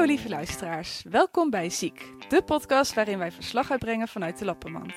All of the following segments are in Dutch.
Hallo lieve luisteraars, welkom bij Ziek, de podcast waarin wij verslag uitbrengen vanuit de Lappenmand.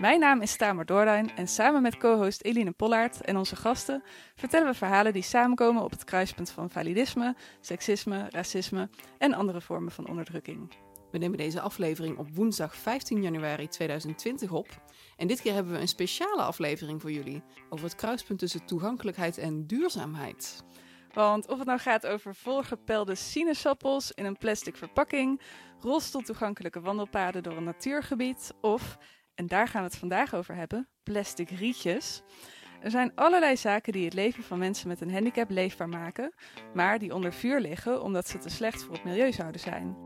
Mijn naam is Tamer Doorduin en samen met co-host Eline Pollaert en onze gasten vertellen we verhalen die samenkomen op het kruispunt van validisme, seksisme, racisme en andere vormen van onderdrukking. We nemen deze aflevering op woensdag 15 januari 2020 op. En dit keer hebben we een speciale aflevering voor jullie over het kruispunt tussen toegankelijkheid en duurzaamheid. Want of het nou gaat over volgepelde sinaasappels in een plastic verpakking, rolstoeltoegankelijke wandelpaden door een natuurgebied of, en daar gaan we het vandaag over hebben, plastic rietjes. Er zijn allerlei zaken die het leven van mensen met een handicap leefbaar maken, maar die onder vuur liggen omdat ze te slecht voor het milieu zouden zijn.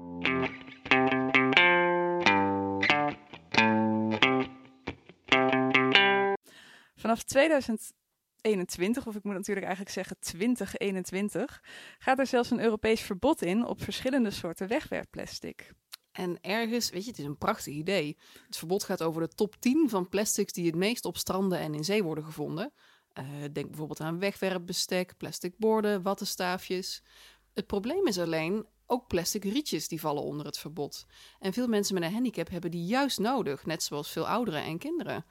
Vanaf 2021, of ik moet natuurlijk eigenlijk zeggen 2021, gaat er zelfs een Europees verbod in op verschillende soorten wegwerpplastic. En ergens, weet je, het is een prachtig idee. Het verbod gaat over de top 10 van plastics die het meest op stranden en in zee worden gevonden. Uh, denk bijvoorbeeld aan wegwerpbestek, plastic borden, wattenstaafjes. Het probleem is alleen, ook plastic rietjes die vallen onder het verbod. En veel mensen met een handicap hebben die juist nodig, net zoals veel ouderen en kinderen.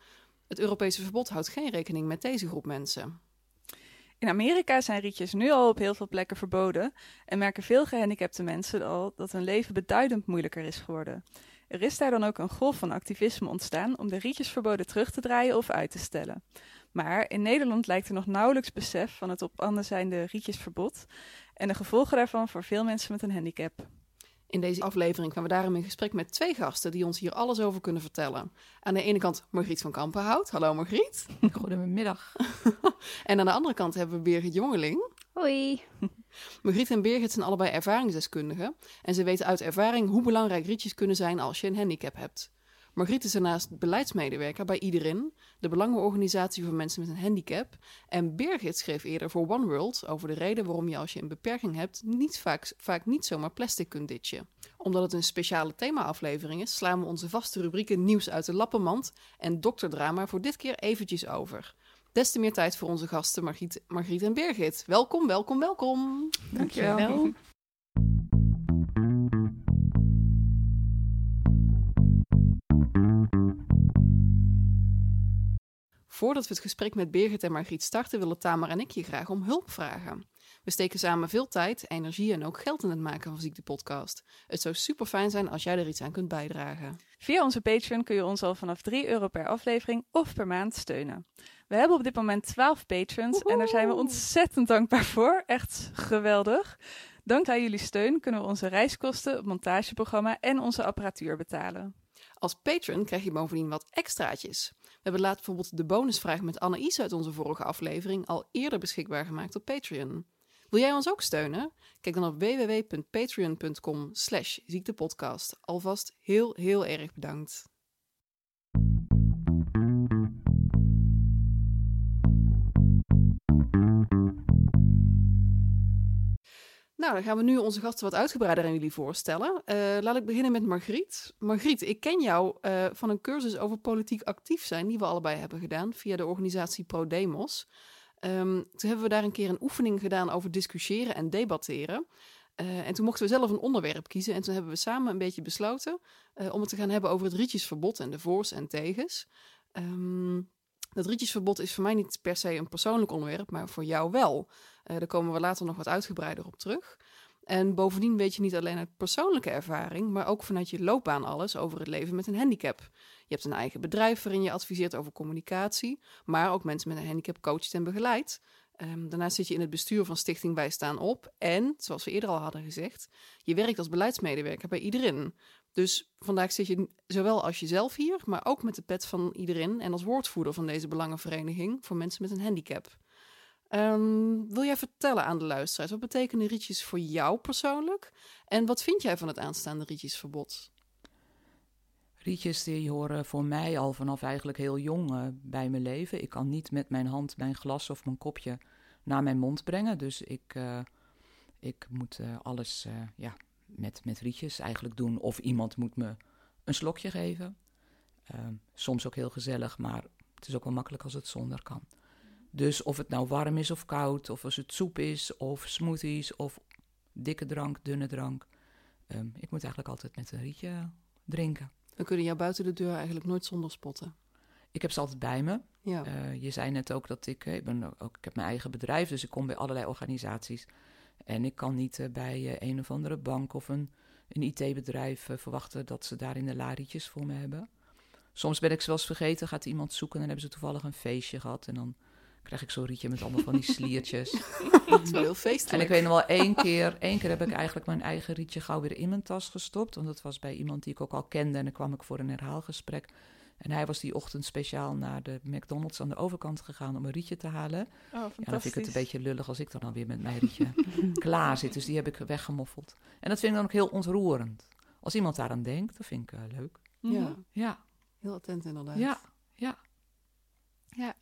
Het Europese verbod houdt geen rekening met deze groep mensen. In Amerika zijn rietjes nu al op heel veel plekken verboden en merken veel gehandicapte mensen al dat hun leven beduidend moeilijker is geworden. Er is daar dan ook een golf van activisme ontstaan om de rietjesverboden terug te draaien of uit te stellen. Maar in Nederland lijkt er nog nauwelijks besef van het op andere zijnde rietjesverbod en de gevolgen daarvan voor veel mensen met een handicap. In deze aflevering gaan we daarom in gesprek met twee gasten die ons hier alles over kunnen vertellen. Aan de ene kant Margriet van Kampenhout. Hallo Margriet. Goedemiddag. en aan de andere kant hebben we Birgit Jongeling. Hoi. Margriet en Birgit zijn allebei ervaringsdeskundigen en ze weten uit ervaring hoe belangrijk rietjes kunnen zijn als je een handicap hebt. Margriet is daarnaast beleidsmedewerker bij Iedereen, de belangenorganisatie voor mensen met een handicap. En Birgit schreef eerder voor One World over de reden waarom je als je een beperking hebt niet vaak, vaak niet zomaar plastic kunt ditchen. Omdat het een speciale thema-aflevering is, slaan we onze vaste rubrieken nieuws uit de lappenmand en dokterdrama voor dit keer eventjes over. Des te meer tijd voor onze gasten Margriet, Margriet en Birgit. Welkom, welkom, welkom. Dankjewel. Dankjewel. Voordat we het gesprek met Birgit en Margriet starten, willen Tamer en ik je graag om hulp vragen. We steken samen veel tijd, energie en ook geld in het maken van Ziekte Podcast. Het zou super fijn zijn als jij er iets aan kunt bijdragen. Via onze Patreon kun je ons al vanaf 3 euro per aflevering of per maand steunen. We hebben op dit moment 12 patrons en daar zijn we ontzettend dankbaar voor. Echt geweldig. Dankzij jullie steun kunnen we onze reiskosten, het montageprogramma en onze apparatuur betalen. Als patron krijg je bovendien wat extraatjes. We hebben laat bijvoorbeeld de bonusvraag met Anne-Is uit onze vorige aflevering al eerder beschikbaar gemaakt op Patreon. Wil jij ons ook steunen? Kijk dan op www.patreon.com slash ziektepodcast. Alvast heel, heel erg bedankt. Nou, dan gaan we nu onze gasten wat uitgebreider aan jullie voorstellen. Uh, laat ik beginnen met Margriet. Margriet, ik ken jou uh, van een cursus over politiek actief zijn, die we allebei hebben gedaan via de organisatie ProDemos. Um, toen hebben we daar een keer een oefening gedaan over discussiëren en debatteren. Uh, en toen mochten we zelf een onderwerp kiezen. En toen hebben we samen een beetje besloten om het te gaan hebben over het rietjesverbod en de voor's en tegens. Um, dat rietjesverbod is voor mij niet per se een persoonlijk onderwerp, maar voor jou wel. Uh, daar komen we later nog wat uitgebreider op terug. En bovendien weet je niet alleen uit persoonlijke ervaring, maar ook vanuit je loopbaan alles over het leven met een handicap. Je hebt een eigen bedrijf waarin je adviseert over communicatie, maar ook mensen met een handicap coacht en begeleidt. Um, daarnaast zit je in het bestuur van Stichting Wij Staan Op. En, zoals we eerder al hadden gezegd, je werkt als beleidsmedewerker bij iedereen. Dus vandaag zit je zowel als jezelf hier, maar ook met de pet van iedereen en als woordvoerder van deze belangenvereniging voor mensen met een handicap. Um, wil jij vertellen aan de luisteraars, wat betekenen rietjes voor jou persoonlijk? En wat vind jij van het aanstaande rietjesverbod? Rietjes die horen voor mij al vanaf eigenlijk heel jong uh, bij mijn leven. Ik kan niet met mijn hand mijn glas of mijn kopje naar mijn mond brengen. Dus ik, uh, ik moet uh, alles ja, met, met rietjes eigenlijk doen. Of iemand moet me een slokje geven. Ehm, soms ook heel gezellig, maar het is ook wel makkelijk als het zonder kan. Dus of het nou warm is of koud, of als het soep is, of smoothies, of dikke drank, dunne drank. ehm, ik moet eigenlijk altijd met een rietje drinken. Dan kunnen jou buiten de deur eigenlijk nooit zonder spotten. Ik heb ze altijd bij me. Ja. Eh, je zei net ook dat ik, eh, ik, ben ook, ik heb mijn eigen bedrijf, dus ik kom bij allerlei organisaties. En ik kan niet eh, bij een of andere bank of een, een IT-bedrijf verwachten dat ze daar in de larietjes voor me hebben. Soms ben ik ze wel eens vergeten, gaat iemand zoeken en dan hebben ze toevallig een feestje gehad. En dan krijg ik zo'n rietje met allemaal van die sliertjes. dat is wel heel feestelijk. En ik weet nog wel één keer, één keer heb ik eigenlijk mijn eigen rietje gauw weer in mijn tas gestopt. Want dat was bij iemand die ik ook al kende en dan kwam ik voor een herhaalgesprek. En hij was die ochtend speciaal naar de McDonald's aan de overkant gegaan om een rietje te halen. Oh, ja, dan vind ik het een beetje lullig als ik dan alweer met mijn rietje klaar zit. Dus die heb ik weggemoffeld. En dat vind ik dan ook heel ontroerend. Als iemand daaraan denkt, dat vind ik uh, leuk. Ja. Ja. Heel attent inderdaad. Ja, ja. Ja.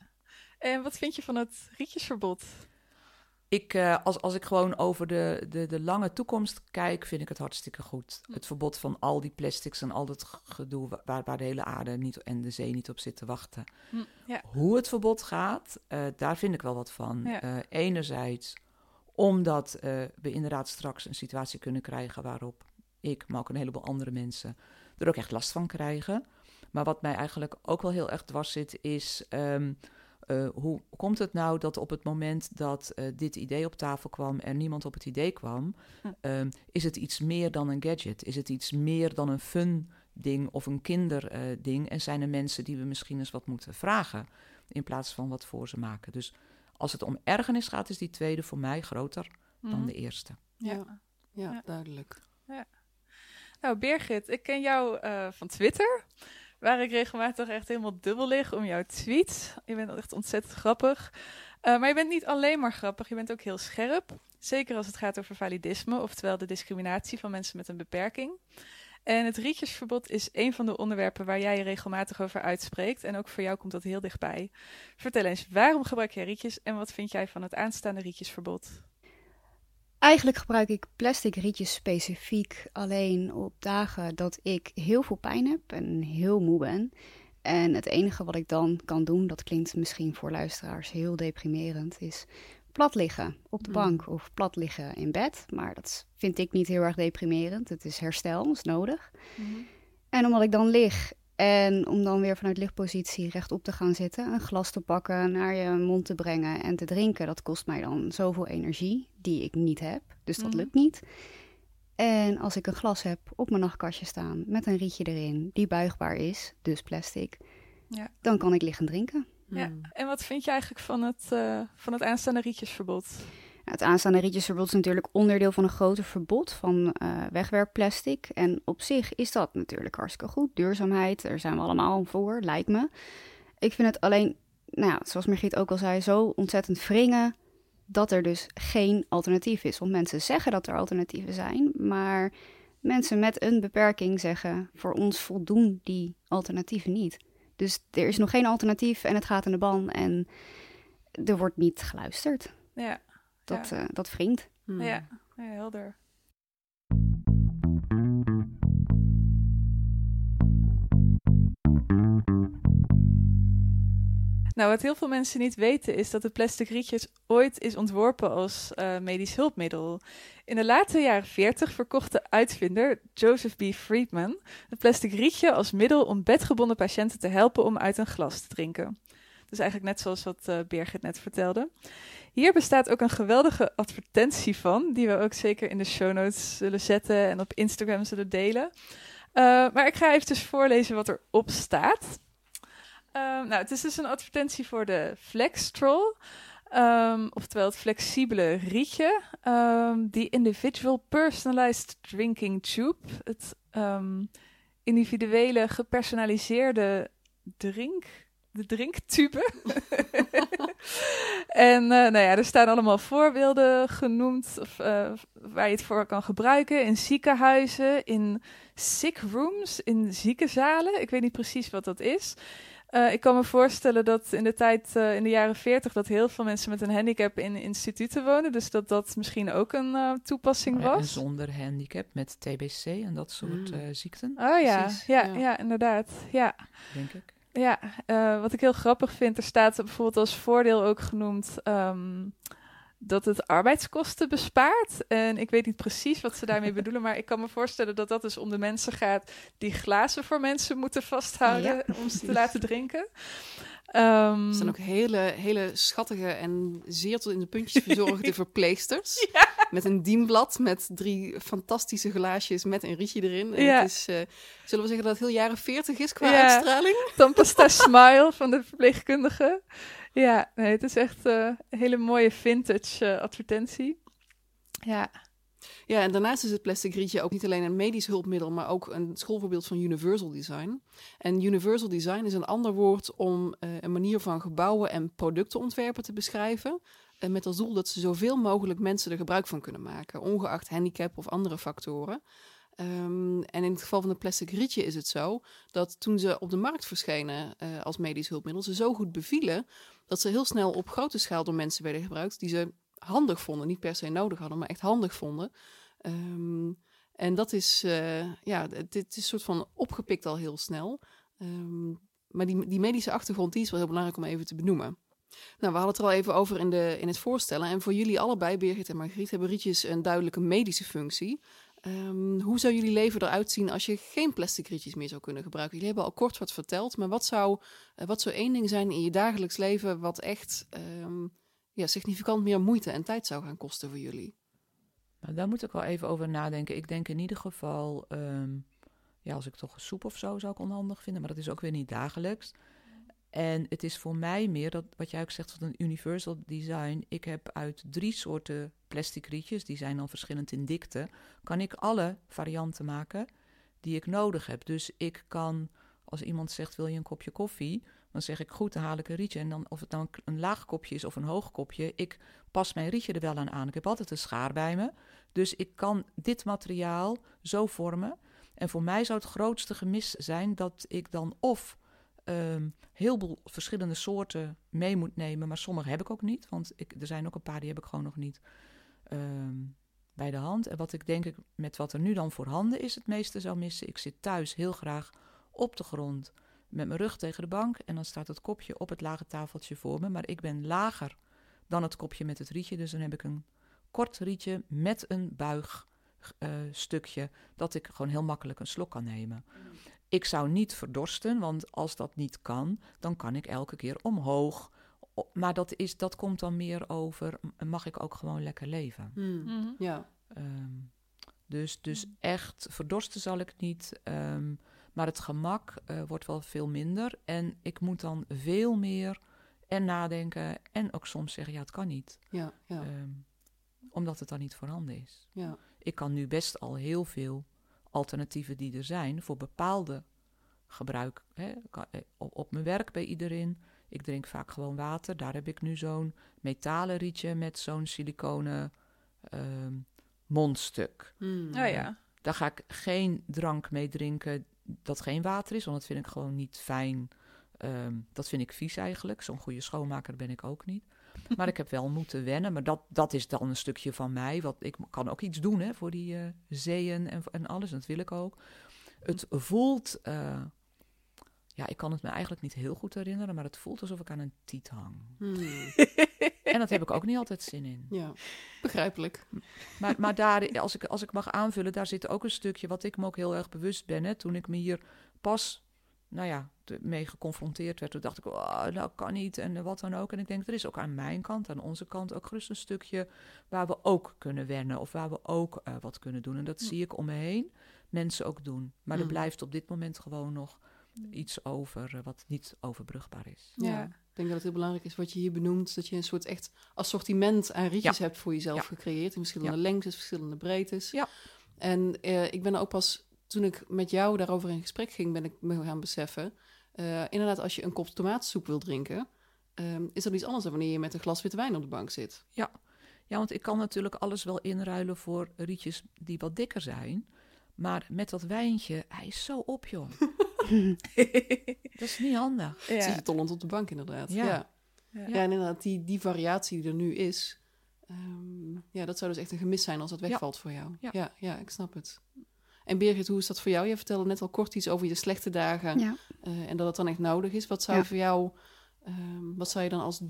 En wat vind je van het rietjesverbod? Ik, uh, als, als ik gewoon over de, de, de lange toekomst kijk, vind ik het hartstikke goed. Hm. Het verbod van al die plastics en al dat gedoe waar, waar de hele aarde niet, en de zee niet op zit te wachten. Hm, ja. Hoe het verbod gaat, uh, daar vind ik wel wat van. Ja. Uh, enerzijds omdat we inderdaad straks een situatie kunnen krijgen waarop ik, maar ook een heleboel andere mensen, er ook echt last van krijgen. Maar wat mij eigenlijk ook wel heel erg dwars zit, is um, uh, hoe komt het nou dat op het moment dat uh, dit idee op tafel kwam er niemand op het idee kwam, Hm. um, is het iets meer dan een gadget? Is het iets meer dan een fun ding of een kinderding? Uh, en zijn er mensen die we misschien eens wat moeten vragen in plaats van wat voor ze maken? Dus als het om ergernis gaat, is die tweede voor mij groter dan Mhm. de eerste. Ja. Ja. Ja, Ja. duidelijk. Nou, Birgit, ik ken jou eh, van Twitter, waar ik regelmatig echt helemaal dubbel lig om jouw tweets. Je bent echt ontzettend grappig. Eh, maar je bent niet alleen maar grappig, je bent ook heel scherp. Zeker als het gaat over validisme, oftewel de discriminatie van mensen met een beperking. En het rietjesverbod is een van de onderwerpen waar jij je regelmatig over uitspreekt. En ook voor jou komt dat heel dichtbij. Vertel eens, waarom gebruik jij rietjes en wat vind jij van het aanstaande rietjesverbod? Eigenlijk gebruik ik plastic rietjes specifiek alleen op dagen dat ik heel veel pijn heb en heel moe ben. En het enige wat ik dan kan doen, dat klinkt misschien voor luisteraars heel deprimerend, is plat liggen op de Mm. bank of plat liggen in bed. Maar dat vind ik niet heel erg deprimerend. Het is herstel, dat is nodig. En omdat ik dan lig en om dan weer vanuit lichtpositie rechtop te gaan zitten, een glas te pakken, naar je mond te brengen en te drinken, dat kost mij dan zoveel energie die ik niet heb. Dus dat Mhm. lukt niet. En als ik een glas heb op mijn nachtkastje staan met een rietje erin, die buigbaar is, dus plastic, Ja. dan kan ik liggen drinken. Ja. Hmm. En wat vind je eigenlijk van het, eh, van het aanstaande rietjesverbod? Nou, Het aanstaande rietjesverbod is natuurlijk onderdeel van een groter verbod van eh, wegwerpplastic. En op zich is dat natuurlijk hartstikke goed. Duurzaamheid, daar zijn we allemaal voor, lijkt me. Ik vind het alleen, nou ja, zoals Margriet ook al zei, zo ontzettend wringen dat er dus geen alternatief is. Want mensen zeggen dat er alternatieven zijn, maar mensen met een beperking zeggen voor ons voldoen die alternatieven niet. Dus er is nog geen alternatief en het gaat in de ban en er wordt niet geluisterd. Ja, Dat, Ja. eh, dat wringt. Hmm. ja. ja helder. Nou, wat heel veel mensen niet weten is dat het plastic rietjes ooit is ontworpen als eh, medisch hulpmiddel. In de late jaren 40 verkocht de uitvinder Joseph B. Friedman het plastic rietje als middel om bedgebonden patiënten te helpen om uit een glas te drinken. Dus eigenlijk net zoals wat eh Birgit net vertelde. Hier bestaat ook een geweldige advertentie van, die we ook zeker in de show notes zullen zetten en op Instagram zullen delen. Eh, maar ik ga even voorlezen wat erop staat. Ehm, nou, het is dus een advertentie voor de Flextroll. Ehm, oftewel het flexibele rietje. Ehm, die individual personalized drinking tube. Het individuele gepersonaliseerde drink. De drinktube. en eh, nou ja, er staan allemaal voorbeelden genoemd of, eh, waar je het voor kan gebruiken. In ziekenhuizen, in sick rooms, in ziekenzalen. Ik weet niet precies wat dat is. Eh, ik kan me voorstellen dat in de tijd, eh, in de jaren 40, dat heel veel mensen met een handicap in instituten wonen. Dus dat dat misschien ook een eh, toepassing En was. zonder handicap met TBC en dat soort Mm. eh, ziekten, Oh ja, ja, ja. ja. inderdaad. Ja, denk ik. Ja. eh, wat ik heel grappig vind, er staat bijvoorbeeld als voordeel ook genoemd. ehm, dat het arbeidskosten bespaart. En ik weet niet precies wat ze daarmee bedoelen, maar ik kan me voorstellen dat dat dus om de mensen gaat die glazen voor mensen moeten vasthouden om ze te laten drinken. Um, er zijn ook hele, hele schattige en zeer tot in de puntjes verzorgde verpleegsters. Met een dienblad met drie fantastische glaasjes met een rietje erin. En het is, uh, zullen we zeggen dat het heel jaren 40 is qua ja. uitstraling? Tandpasta Smile van de verpleegkundige. Ja, nee, het is echt uh, een hele mooie vintage uh, advertentie. Ja. Ja, en daarnaast is het plastic rietje ook niet alleen een medisch hulpmiddel, maar ook een schoolvoorbeeld van universal design. En universal design is een ander woord om uh, een manier van gebouwen en producten ontwerpen te beschrijven. En met als doel dat ze zoveel mogelijk mensen er gebruik van kunnen maken, ongeacht handicap of andere factoren. Um, en in het geval van het plastic rietje is het zo dat toen ze op de markt verschenen uh, als medisch hulpmiddel, ze zo goed bevielen dat ze heel snel op grote schaal door mensen werden gebruikt die ze handig vonden, niet per se nodig hadden, maar echt handig vonden. Um, en dat is, uh, ja, dit is soort van opgepikt al heel snel. Um, maar die, die medische achtergrond die is wel heel belangrijk om even te benoemen. Nou, we hadden het er al even over in, de, in het voorstellen. En voor jullie allebei, Birgit en Margriet, hebben rietjes een duidelijke medische functie. Um, hoe zou jullie leven eruit zien als je geen plastic rietjes meer zou kunnen gebruiken? Jullie hebben al kort wat verteld, maar wat zou, uh, wat zou één ding zijn in je dagelijks leven wat echt um, ja, significant meer moeite en tijd zou gaan kosten voor jullie? Nou, daar moet ik wel even over nadenken. Ik denk in ieder geval, um, ja, als ik toch soep of zo zou ik onhandig vinden, maar dat is ook weer niet dagelijks. En het is voor mij meer dat, wat jij ook zegt van een universal design. Ik heb uit drie soorten plastic rietjes, die zijn dan verschillend in dikte, kan ik alle varianten maken die ik nodig heb. Dus ik kan, als iemand zegt, wil je een kopje koffie? Dan zeg ik, goed, dan haal ik een rietje. En dan, of het een, een laag kopje is of een hoog kopje, ik pas mijn rietje er wel aan aan. Ik heb altijd een schaar bij me. Dus ik kan dit materiaal zo vormen. En voor mij zou het grootste gemis zijn dat ik dan of um, heel veel verschillende soorten mee moet nemen, maar sommige heb ik ook niet, want ik, er zijn ook een paar die heb ik gewoon nog niet um, bij de hand. En wat ik denk ik met wat er nu dan voorhanden is, het meeste zou missen. Ik zit thuis heel graag op de grond met mijn rug tegen de bank en dan staat het kopje op het lage tafeltje voor me, maar ik ben lager dan het kopje met het rietje, dus dan heb ik een kort rietje met een buigstukje, uh, dat ik gewoon heel makkelijk een slok kan nemen. Ik zou niet verdorsten, want als dat niet kan, dan kan ik elke keer omhoog. Maar dat, is, dat komt dan meer over, mag ik ook gewoon lekker leven? Mm. Mm-hmm. Ja. Um, dus, dus echt verdorsten zal ik niet. Um, maar het gemak uh, wordt wel veel minder. En ik moet dan veel meer en nadenken en ook soms zeggen, ja, het kan niet. Ja, ja. Um, omdat het dan niet voorhanden is. Ja. Ik kan nu best al heel veel alternatieven die er zijn voor bepaalde gebruik. Hè, eh, op, op mijn werk bij iedereen. Ik drink vaak gewoon water. Daar heb ik nu zo'n metalen rietje met zo'n siliconen um, mondstuk. Mm. Oh ja. Daar ga ik geen drank mee drinken dat geen water is, want dat vind ik gewoon niet fijn. Um, dat vind ik vies eigenlijk. Zo'n goede schoonmaker ben ik ook niet. Maar ik heb wel moeten wennen. Maar dat, dat is dan een stukje van mij. Wat, ik kan ook iets doen hè, voor die uh, zeeën en, en alles. En dat wil ik ook. Het voelt... Uh, ja, ik kan het me eigenlijk niet heel goed herinneren. Maar het voelt alsof ik aan een tiet hang. Hmm. en dat heb ik ook niet altijd zin in. Ja, begrijpelijk. Maar, maar daar, als ik, als ik mag aanvullen, daar zit ook een stukje... wat ik me ook heel erg bewust ben. Hè, toen ik me hier pas nou ja, mee geconfronteerd werd. Toen dacht ik, oh, dat kan niet en wat dan ook. En ik denk, er is ook aan mijn kant, aan onze kant, ook gerust een stukje waar we ook kunnen wennen. Of waar we ook uh, wat kunnen doen. En dat zie ik om me heen mensen ook doen. Maar mm. er blijft op dit moment gewoon nog iets over uh, wat niet overbrugbaar is. Ja. ja. Ik denk dat het heel belangrijk is wat je hier benoemt. Dat je een soort echt assortiment aan rietjes ja. hebt voor jezelf ja. gecreëerd. In verschillende lengtes, verschillende breedtes. Ja. En uh, ik ben ook pas toen ik met jou daarover in gesprek ging, ben ik me gaan beseffen. Uh, inderdaad, als je een kop tomatensoep wil drinken, um, is dat iets anders dan wanneer je met een glas witte wijn op de bank zit. Ja. ja, want ik kan natuurlijk alles wel inruilen voor rietjes die wat dikker zijn. Maar met dat wijntje, hij is zo op, joh. dat is niet handig. Ja. Zit je tollend op de bank, inderdaad. Ja, ja. ja. ja en inderdaad, die, die variatie die er nu is, um, ja, dat zou dus echt een gemis zijn als dat wegvalt voor jou. Ja. ja, ik snap het. En Birgit, hoe is dat voor jou? Je vertelde net al kort iets over je slechte dagen ja. uh, en dat het dan echt nodig is. Wat zou ja. voor jou, um, wat zou je dan als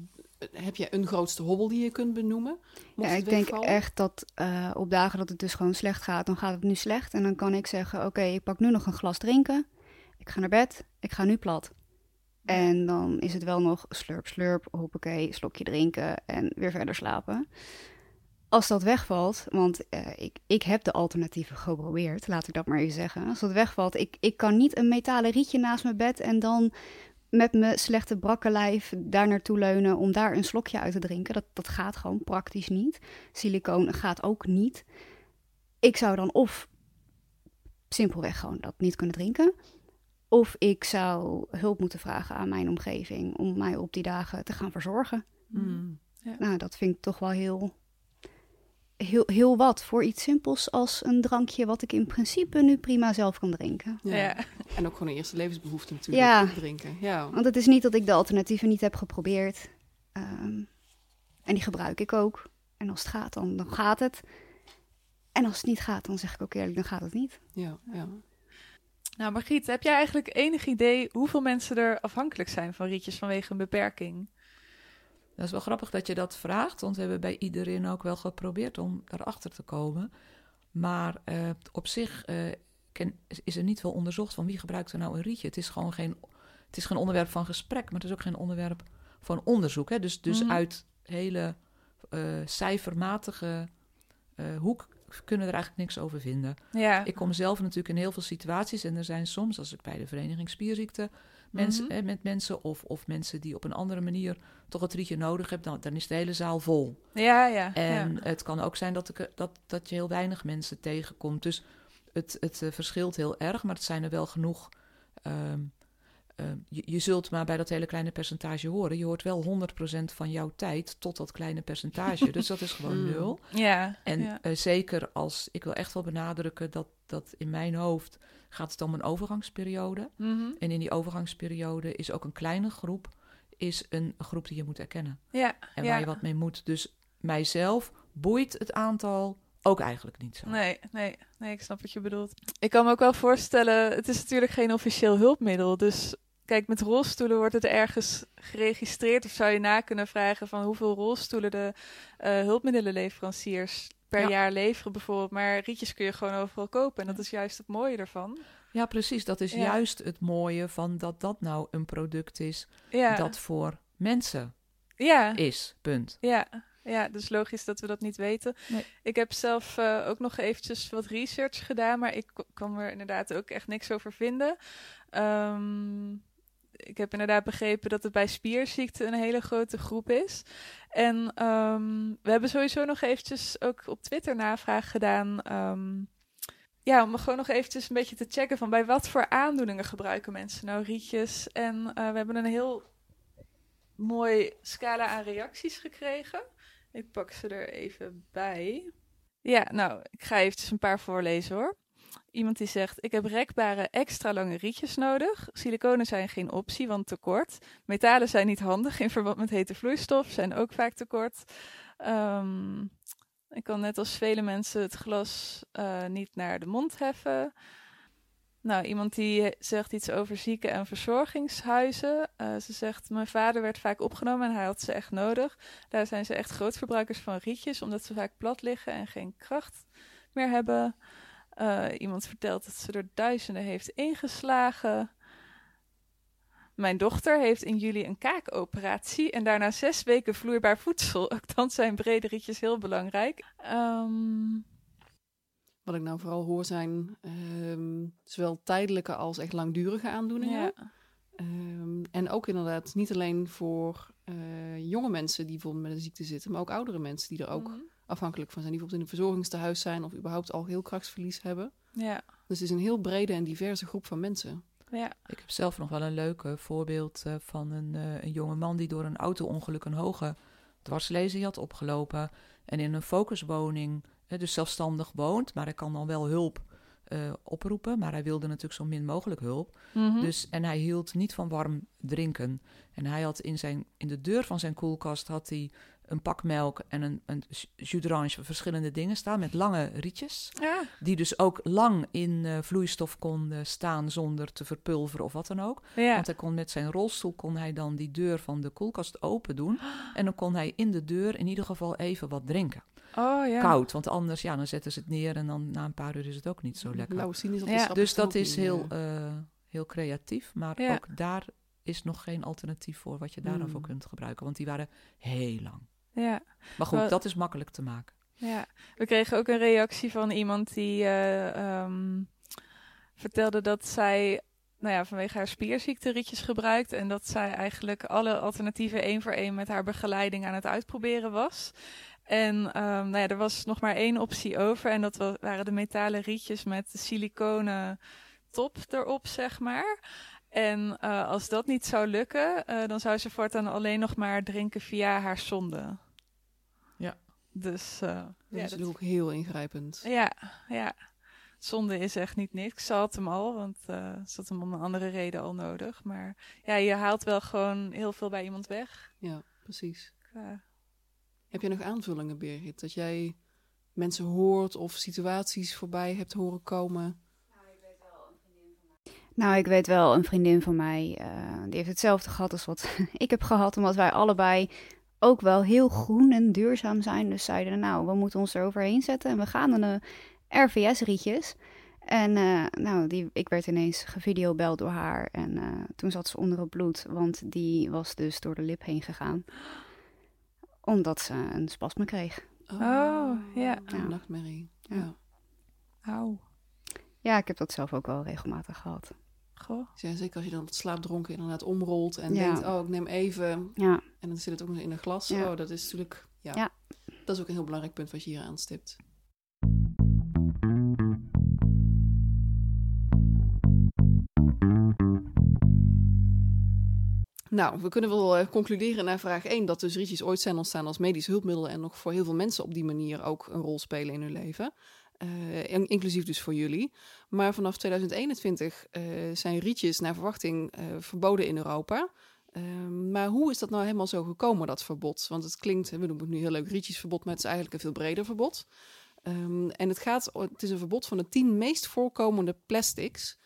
heb jij een grootste hobbel die je kunt benoemen? Ja, ik denk echt dat eh, op dagen dat het dus gewoon slecht gaat, dan gaat het nu slecht. En dan kan ik zeggen, oké, ik pak nu nog een glas drinken. Ik ga naar bed, ik ga nu plat. En dan is het wel nog slurp, slurp, hoppakee, slokje drinken en weer verder slapen. Als dat wegvalt, want eh, ik, ik heb de alternatieven geprobeerd, laat ik dat maar even zeggen. Als dat wegvalt, ik, ik kan niet een metalen rietje naast mijn bed en dan met mijn slechte brakke lijf daar naartoe leunen om daar een slokje uit te drinken. Dat, dat gaat gewoon praktisch niet. Silicoon gaat ook niet. Ik zou dan of simpelweg gewoon dat niet kunnen drinken. Of ik zou hulp moeten vragen aan mijn omgeving om mij op die dagen te gaan verzorgen. Mm. Nou, dat vind ik toch wel heel, heel, heel wat voor iets simpels als een drankje wat ik in principe nu prima zelf kan drinken. Ja. Ja. En ook gewoon een eerste levensbehoefte natuurlijk, Ja. drinken. Ja. Want het is niet dat ik de alternatieven niet heb geprobeerd. Ehm, en die gebruik ik ook. En als het gaat, dan, dan gaat het. En als het niet gaat, dan zeg ik ook eerlijk, dan gaat het niet. Ja, ja. Nou, Margriet, heb jij eigenlijk enig idee hoeveel mensen er afhankelijk zijn van rietjes vanwege een beperking? Dat is wel grappig dat je dat vraagt, want we hebben bij iedereen ook wel geprobeerd om daarachter te komen. Maar eh, op zich eh, ken- is er niet veel onderzocht van wie gebruikt er nou een rietje. Het is gewoon geen, het is geen onderwerp van gesprek, maar het is ook geen onderwerp van onderzoek. Hè? Dus, dus Mhm. uit hele eh, cijfermatige hoek kunnen we er eigenlijk niks over vinden. Ja. Ik kom zelf natuurlijk in heel veel situaties en er zijn soms, als ik bij de Vereniging Spierziekte mensen, Mhm. met mensen of, of mensen die op een andere manier toch het rietje nodig hebben, dan, dan is de hele zaal vol. Ja, ja. En ja. het kan ook zijn dat, ik, dat, dat je heel weinig mensen tegenkomt. Dus het, het eh, verschilt heel erg, maar het zijn er wel genoeg. ehm, ehm, je, je zult maar bij dat hele kleine percentage horen. Je hoort wel 100% van jouw tijd tot dat kleine percentage. dus dat is gewoon Mm. nul. Ja. En ja. eh, zeker als, ik wil echt wel benadrukken dat, dat in mijn hoofd gaat het om een overgangsperiode. Mhm. En in die overgangsperiode is ook een kleine groep, is een groep die je moet erkennen. ja. En ja. waar je wat mee moet. Dus mijzelf boeit het aantal ook eigenlijk niet zo. Nee, nee, nee, ik snap wat je bedoelt. Ik kan me ook wel voorstellen, het is natuurlijk geen officieel hulpmiddel. Dus kijk, met rolstoelen wordt het ergens geregistreerd. Of zou je na kunnen vragen van hoeveel rolstoelen de eh, hulpmiddelenleveranciers per Ja. jaar leveren bijvoorbeeld. Maar rietjes kun je gewoon overal kopen. En dat is juist het mooie ervan. Ja, precies. Dat is Ja. juist het mooie van dat dat nou een product is Ja, dat voor mensen ja. is. Punt. Ja, ja, dus logisch dat we dat niet weten. Nee. Ik heb zelf eh, ook nog eventjes wat research gedaan, maar ik kan er inderdaad ook echt niks over vinden. Ehm, ik heb inderdaad begrepen dat het bij spierziekte een hele grote groep is. En ehm, we hebben sowieso nog eventjes ook op Twitter navraag gedaan. ehm, ja, om gewoon nog eventjes een beetje te checken van bij wat voor aandoeningen gebruiken mensen nou rietjes. En eh, we hebben een heel mooi scala aan reacties gekregen. Ik pak ze er even bij. Ja, nou, ik ga eventjes een paar voorlezen hoor. Iemand die zegt: Ik heb rekbare extra lange rietjes nodig. Siliconen zijn geen optie, want te kort. Metalen zijn niet handig in verband met hete vloeistof, zijn ook vaak te kort. Ehm, ik kan net als vele mensen het glas eh, niet naar de mond heffen. Nou, iemand die zegt iets over zieken- en verzorgingshuizen. Eh, ze zegt: Mijn vader werd vaak opgenomen en hij had ze echt nodig. Daar zijn ze echt grootverbruikers van rietjes, omdat ze vaak plat liggen en geen kracht meer hebben. Eh, iemand vertelt dat ze er duizenden heeft ingeslagen. Mijn dochter heeft in juli een kaakoperatie en daarna zes weken vloeibaar voedsel. Ook dan zijn brede rietjes heel belangrijk. Ehm, Wat ik nou vooral hoor zijn ehm, zowel tijdelijke als echt langdurige aandoeningen. ja. Ehm, en ook inderdaad niet alleen voor eh, jonge mensen die bijvoorbeeld met een ziekte zitten, maar ook oudere mensen die er ook Mhm. Afhankelijk van zijn. Die bijvoorbeeld in een verzorgingstehuis zijn of überhaupt al heel krachtsverlies hebben. Ja, Dus het is een heel brede en diverse groep van mensen. ja. Ik heb zelf nog wel een leuk voorbeeld eh, van een, eh, een jonge man die door een auto-ongeluk een hoge dwarslesie had opgelopen. En in een focuswoning, eh, dus zelfstandig woont, maar hij kan dan wel hulp eh, oproepen. Maar hij wilde natuurlijk zo min mogelijk hulp. Mhm. Dus, en hij hield niet van warm drinken. En hij had in, zijn, in de deur van zijn koelkast had hij een pak melk en een, een jus d'orange verschillende dingen staan met lange rietjes. Ja. Die dus ook lang in uh, vloeistof konden staan zonder te verpulveren of wat dan ook. Ja. Want hij kon met zijn rolstoel kon hij dan die deur van de koelkast open doen. En dan kon hij in de deur in ieder geval even wat drinken. Oh ja. Koud, want anders ja, dan zetten ze het neer en dan na een paar uur is het ook niet zo lekker. Ja. Dus dat is heel, eh. eh, heel creatief. Maar ook daar is nog geen alternatief voor wat je daar dan Hmm. kunt gebruiken. Want die waren heel lang. Ja. Maar goed, dat is makkelijk te maken. Ja, we kregen ook een reactie van iemand die eh, ehm, vertelde dat zij nou ja, vanwege haar spierziekte rietjes gebruikt. En dat zij eigenlijk alle alternatieven één voor één met haar begeleiding aan het uitproberen was. En ehm, nou ja, er was nog maar één optie over. En dat wa- waren de metalen rietjes met de siliconen top erop, zeg maar. En eh, als dat niet zou lukken, eh, dan zou ze voortaan alleen nog maar drinken via haar zonde. Ja. Dus eh, Dat ja, is dat- ook heel ingrijpend. ja, ja. Zonde is echt niet niks. Ze had hem al, want eh ze had hem om een andere reden al nodig. Maar ja, je haalt wel gewoon heel veel bij iemand weg. Ja, precies. Qua- Heb je nog aanvullingen, Birgit? Dat jij mensen hoort of situaties voorbij hebt horen komen? Nou, ik weet wel, een vriendin van mij, eh, die heeft hetzelfde gehad als wat ik heb gehad. Omdat wij allebei ook wel heel groen en duurzaam zijn. Dus zeiden, nou, we moeten ons er overheen zetten. En we gaan naar de RVS-rietjes. En eh, nou, die, ik werd ineens gevideobeld door haar. En eh, toen zat ze onder het bloed, want die was dus door de lip heen gegaan. Omdat ze een spasme kreeg. Oh, ja. Een nachtmerrie. Ja. Ja. Auw. Ja, ik heb dat zelf ook wel regelmatig gehad. Goh. Ja, zeker als je dan slaapdronken inderdaad omrolt en Ja. denkt, oh, ik neem even. Ja, En dan zit het ook nog in een glas. Ja. Oh, dat is natuurlijk, ja. Ja. Dat is ook een heel belangrijk punt wat je hier aanstipt. Nou, we kunnen wel eh, concluderen naar vraag 1 dat dus rietjes ooit zijn ontstaan als medisch hulpmiddel en nog voor heel veel mensen op die manier ook een rol spelen in hun leven. Eh, in- inclusief dus voor jullie. Maar vanaf 2021 eh, zijn rietjes naar verwachting eh, verboden in Europa. Ehm, maar hoe is dat nou helemaal zo gekomen, dat verbod? Want het klinkt, we noemen het nu heel leuk rietjesverbod, maar het is eigenlijk een veel breder verbod. Ehm, en het, gaat, het is een verbod van de tien meest voorkomende plastics.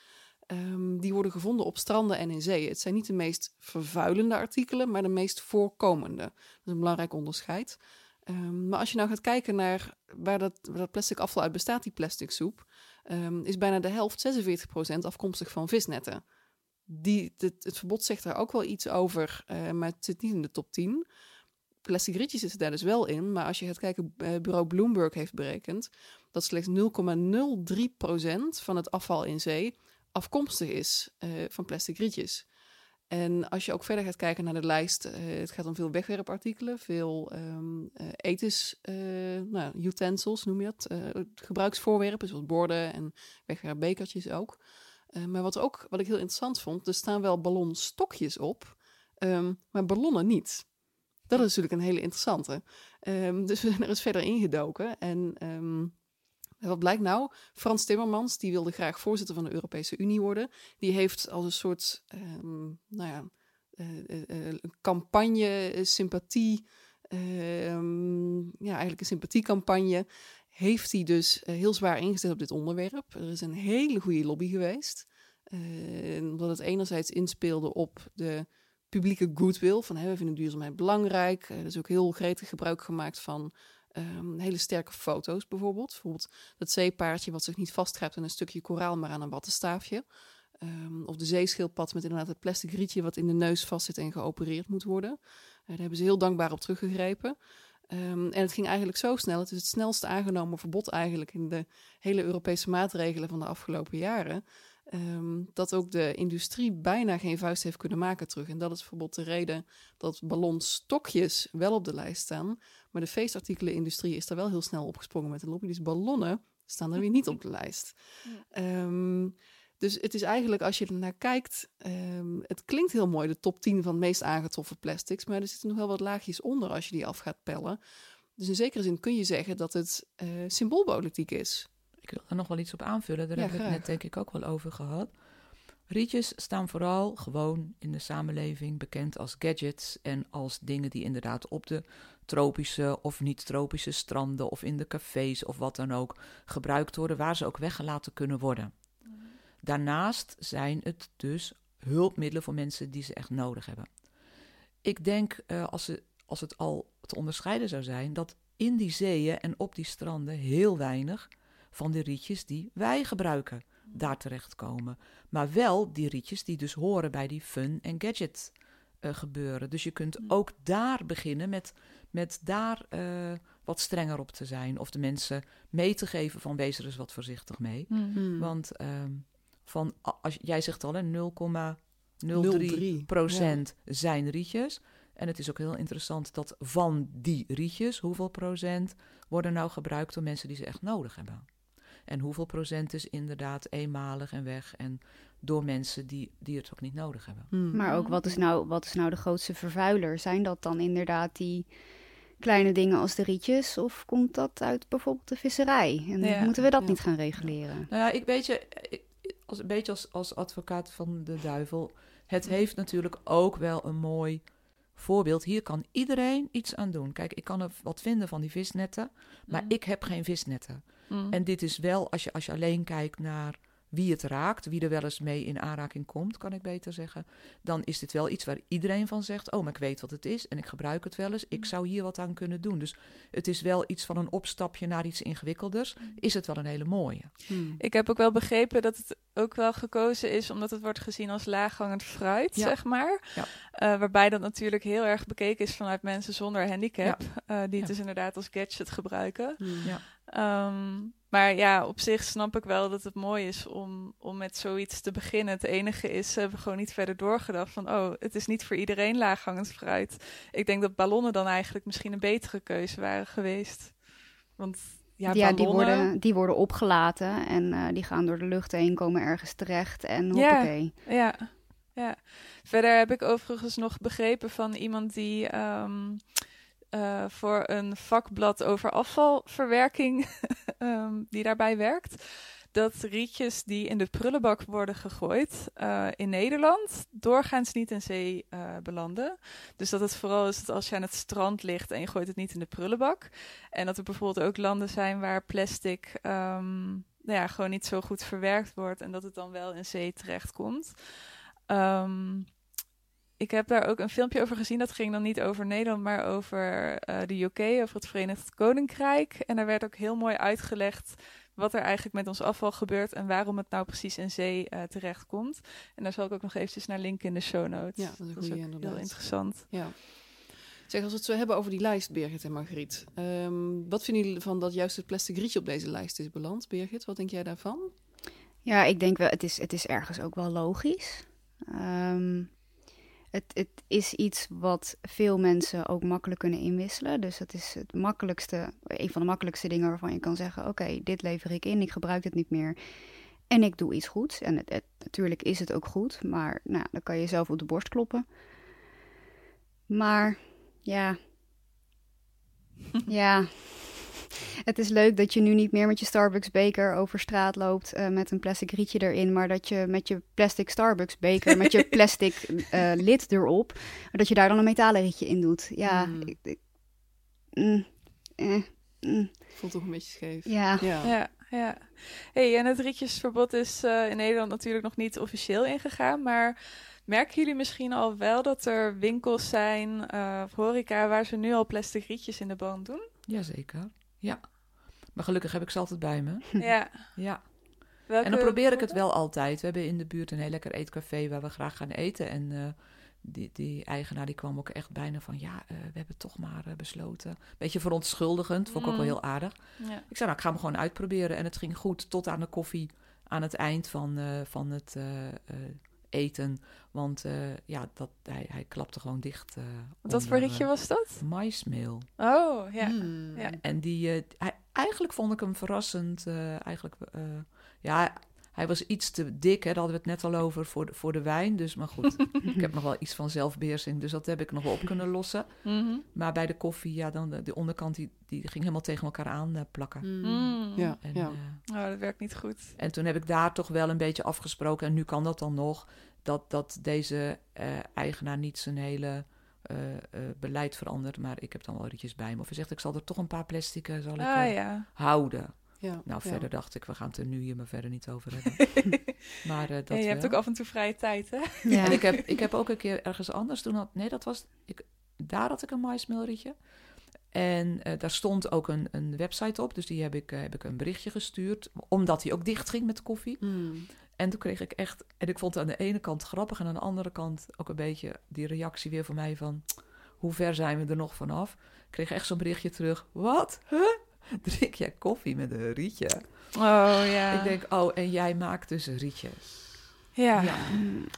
ehm, die worden gevonden op stranden en in zee. Het zijn niet de meest vervuilende artikelen, maar de meest voorkomende. Dat is een belangrijk onderscheid. Ehm, maar als je nou gaat kijken naar waar dat, dat plastic afval uit bestaat, die plastic soep, ehm, is bijna de helft, 46%, afkomstig van visnetten. Die, het, het verbod zegt daar ook wel iets over, eh, maar het zit niet in de top 10. Plastic rietjes zitten daar dus wel in, maar als je gaat kijken, eh, bureau Bloomberg heeft berekend dat slechts 0,03% van het afval in zee afkomstig is eh, van plastic rietjes. En als je ook verder gaat kijken naar de lijst, eh, het gaat om veel wegwerpartikelen, veel eh, nou, utensils noem je dat, gebruiksvoorwerpen zoals borden en wegwerpbekertjes ook. Maar wat, ook, wat ik heel interessant vond, er staan wel ballonstokjes op, ehm, maar ballonnen niet. Dat is natuurlijk een hele interessante. Ehm, dus we zijn er eens verder ingedoken. En wat blijkt nou? Frans Timmermans, die wilde graag voorzitter van de Europese Unie worden. Die heeft als een soort, ehm, nou ja, eh, eh, eh, campagne, sympathie, ehm, ja, eigenlijk een sympathiecampagne, heeft hij dus heel zwaar ingezet op dit onderwerp. Er is een hele goede lobby geweest. Omdat het enerzijds inspeelde op de publieke goodwill, van hè, we vinden duurzaamheid belangrijk. Er is ook heel gretig gebruik gemaakt van ehm, hele sterke foto's bijvoorbeeld. Bijvoorbeeld dat zeepaardje wat zich niet vastgrijpt aan een stukje koraal, maar aan een wattenstaafje. Ehm, of de zeeschildpad met inderdaad het plastic rietje wat in de neus vastzit en geopereerd moet worden. Eh, daar hebben ze heel dankbaar op teruggegrepen. Ehm, en het ging eigenlijk zo snel. Het is het snelste aangenomen verbod eigenlijk in de hele Europese maatregelen van de afgelopen jaren. dat ook de industrie bijna geen vuist heeft kunnen maken terug. En dat is bijvoorbeeld de reden dat ballonstokjes wel op de lijst staan. Maar de feestartikelenindustrie is daar wel heel snel opgesprongen met de lobby. Dus ballonnen staan er weer niet op de lijst. Ehm, dus het is eigenlijk, als je er naar kijkt, ehm, het klinkt heel mooi, de top 10 van meest aangetroffen plastics, maar er zitten nog wel wat laagjes onder als je die af gaat pellen. Dus in zekere zin kun je zeggen dat het eh, symboolpolitiek is. Ik wil er nog wel iets op aanvullen. Daar Ja, hebben we het net denk ik ook wel over gehad. Rietjes staan vooral gewoon in de samenleving bekend als gadgets en als dingen die inderdaad op de tropische of niet-tropische stranden of in de cafés of wat dan ook gebruikt worden, waar ze ook weggelaten kunnen worden. Daarnaast zijn het dus hulpmiddelen voor mensen die ze echt nodig hebben. Ik denk, uh, als, ze, als het al te onderscheiden zou zijn, dat in die zeeën en op die stranden heel weinig van de rietjes die wij gebruiken daar terechtkomen. Maar wel die rietjes die dus horen bij die fun en gadget uh, gebeuren. Dus je kunt ook daar beginnen met, met daar uh, wat strenger op te zijn. Of de mensen mee te geven van wees er eens wat voorzichtig mee. Hmm. Want um, van, als, jij zegt al, 0,03 procent ja. zijn rietjes. En het is ook heel interessant dat van die rietjes, hoeveel procent worden nou gebruikt door mensen die ze echt nodig hebben? En hoeveel procent is inderdaad eenmalig en weg en door mensen die, die het ook niet nodig hebben. Hmm. Maar ook wat is, nou, wat is nou de grootste vervuiler? Zijn dat dan inderdaad die kleine dingen als de rietjes? Of komt dat uit bijvoorbeeld de visserij? En ja. moeten we dat ja. niet gaan reguleren? Nou ja, ik weet je, ik, als, een beetje als, als advocaat van de duivel. Het heeft natuurlijk ook wel een mooi voorbeeld. Hier kan iedereen iets aan doen. Kijk, ik kan er wat vinden van die visnetten, maar Mm. ik heb geen visnetten. Mm. En dit is wel, als je, als je alleen kijkt naar wie het raakt, wie er wel eens mee in aanraking komt, kan ik beter zeggen, dan is dit wel iets waar iedereen van zegt: Oh, maar ik weet wat het is en ik gebruik het wel eens. Ik zou hier wat aan kunnen doen. Dus het is wel iets van een opstapje naar iets ingewikkelders. Is het wel een hele mooie? Hmm. Ik heb ook wel begrepen dat het ook wel gekozen is omdat het wordt gezien als laaghangend fruit, Ja. zeg maar. Ja. Eh, waarbij dat natuurlijk heel erg bekeken is vanuit mensen zonder handicap, eh, die het Ja. dus inderdaad als gadget gebruiken. Hmm. Ja. Ehm, maar ja, op zich snap ik wel dat het mooi is om, om met zoiets te beginnen. Het enige is, ze hebben gewoon niet verder doorgedacht van, oh, het is niet voor iedereen laaghangend fruit. Ik denk dat ballonnen dan eigenlijk misschien een betere keuze waren geweest. Want ja, Ja, die, ballonnen... worden, die worden opgelaten en eh, die gaan door de lucht heen, komen ergens terecht en Ja. hoppakee. Ja, ja. Verder heb ik overigens nog begrepen van iemand die ehm, eh, voor een vakblad over afvalverwerking ehm, die daarbij werkt. Dat rietjes die in de prullenbak worden gegooid eh, in Nederland doorgaans niet in zee eh, belanden. Dus dat het vooral is dat als je aan het strand ligt en je gooit het niet in de prullenbak. En dat er bijvoorbeeld ook landen zijn waar plastic ehm, nou ja, gewoon niet zo goed verwerkt wordt en dat het dan wel in zee terechtkomt. Ehm, ik heb daar ook een filmpje over gezien. Dat ging dan niet over Nederland, maar over eh, de UK, over het Verenigd Koninkrijk. En daar werd ook heel mooi uitgelegd wat er eigenlijk met ons afval gebeurt en waarom het nou precies in zee eh, terechtkomt. En daar zal ik ook nog eventjes naar linken in de show notes. Ja, dat is een dat is goeie ook inderdaad. heel interessant. Ja. Zeg, als we het zo hebben over die lijst, Birgit en Margriet. ehm, wat vinden jullie van dat juist het plastic rietje op deze lijst is beland? Birgit, wat denk jij daarvan? Ja, ik denk wel, het is, het is ergens ook wel logisch. Ehm, het, het is iets wat veel mensen ook makkelijk kunnen inwisselen. Dus het is het makkelijkste, een van de makkelijkste dingen waarvan je kan zeggen: Oké, dit lever ik in, ik gebruik het niet meer. En ik doe iets goeds. En het, het- natuurlijk is het ook goed, maar nou, dan kan je jezelf op de borst kloppen. Maar ja. ja. Het is leuk dat je nu niet meer met je Starbucks beker over straat loopt eh, met een plastic rietje erin, maar dat je met je plastic Starbucks beker met je plastic eh, lid erop, dat je daar dan een metalen rietje in doet. Ja, Hmm. ik, ik- mm, eh, mm, Voelt toch een beetje scheef. ja. Ja. Ja, ja. Hey, en het rietjesverbod is eh, in Nederland natuurlijk nog niet officieel ingegaan, maar merken jullie misschien al wel dat er winkels zijn, eh, of horeca, waar ze nu al plastic rietjes in de boom doen? Jazeker, ja. Maar gelukkig heb ik ze altijd bij me. ja. Ja. Welke En dan probeer ik het wel altijd. We hebben in de buurt een heel lekker eetcafé waar we graag gaan eten. En eh, die, die eigenaar die kwam ook echt bijna van... ja, eh, we hebben toch maar eh, besloten. Beetje verontschuldigend, vond ik ook wel Mm. heel aardig. Ja. Ik zei, nou, ik ga hem gewoon uitproberen. En het ging goed tot aan de koffie aan het eind van, van het eten. Want eh, ja, dat, hij, hij klapte gewoon dicht. eh, Wat voor onder, eh, was dat? Maismeel. Oh, ja. Hmm. Ja. En die, eh, hij, eigenlijk vond ik hem verrassend. eh, eigenlijk, eh, ja, Hij was iets te dik, hè, daar hadden we het net al over, voor de, voor de wijn. Dus, maar goed, ik heb nog wel iets van zelfbeheersing, dus dat heb ik nog wel op kunnen lossen. Mhm. Maar bij de koffie, ja, dan de, de onderkant, die, die ging helemaal tegen elkaar aan eh, plakken. Mm. Ja, En, ja. eh, Oh, dat werkt niet goed. en toen heb ik daar toch wel een beetje afgesproken, en nu kan dat dan nog, dat, dat deze eh, eigenaar niet zijn hele eh, eh, beleid verandert. Maar ik heb dan wel rietjes bij me. Of hij zegt, ik zal er toch een paar plastic zal ik, Ah ja. houden. Ja, Nou, ja. verder dacht ik, we gaan het er nu hier maar verder niet over hebben. maar eh, dat Ja, je hebt ook af en toe vrije tijd, hè? Ja. En ik heb, ik heb ook een keer ergens anders toen had, nee, dat was, ik, daar had ik een maismeelrietje. En eh, daar stond ook een, een website op, dus die heb ik, eh, heb ik een berichtje gestuurd, omdat hij ook dicht ging met de koffie. Mm. En toen kreeg ik echt, en ik vond het aan de ene kant grappig en aan de andere kant ook een beetje die reactie weer van mij van, hoe ver zijn we er nog vanaf? Ik kreeg echt zo'n berichtje terug, wat? Huh? Drink jij koffie met een rietje? Oh ja. Ik denk, oh, en jij maakt dus rietjes. ja. Ja. Ja,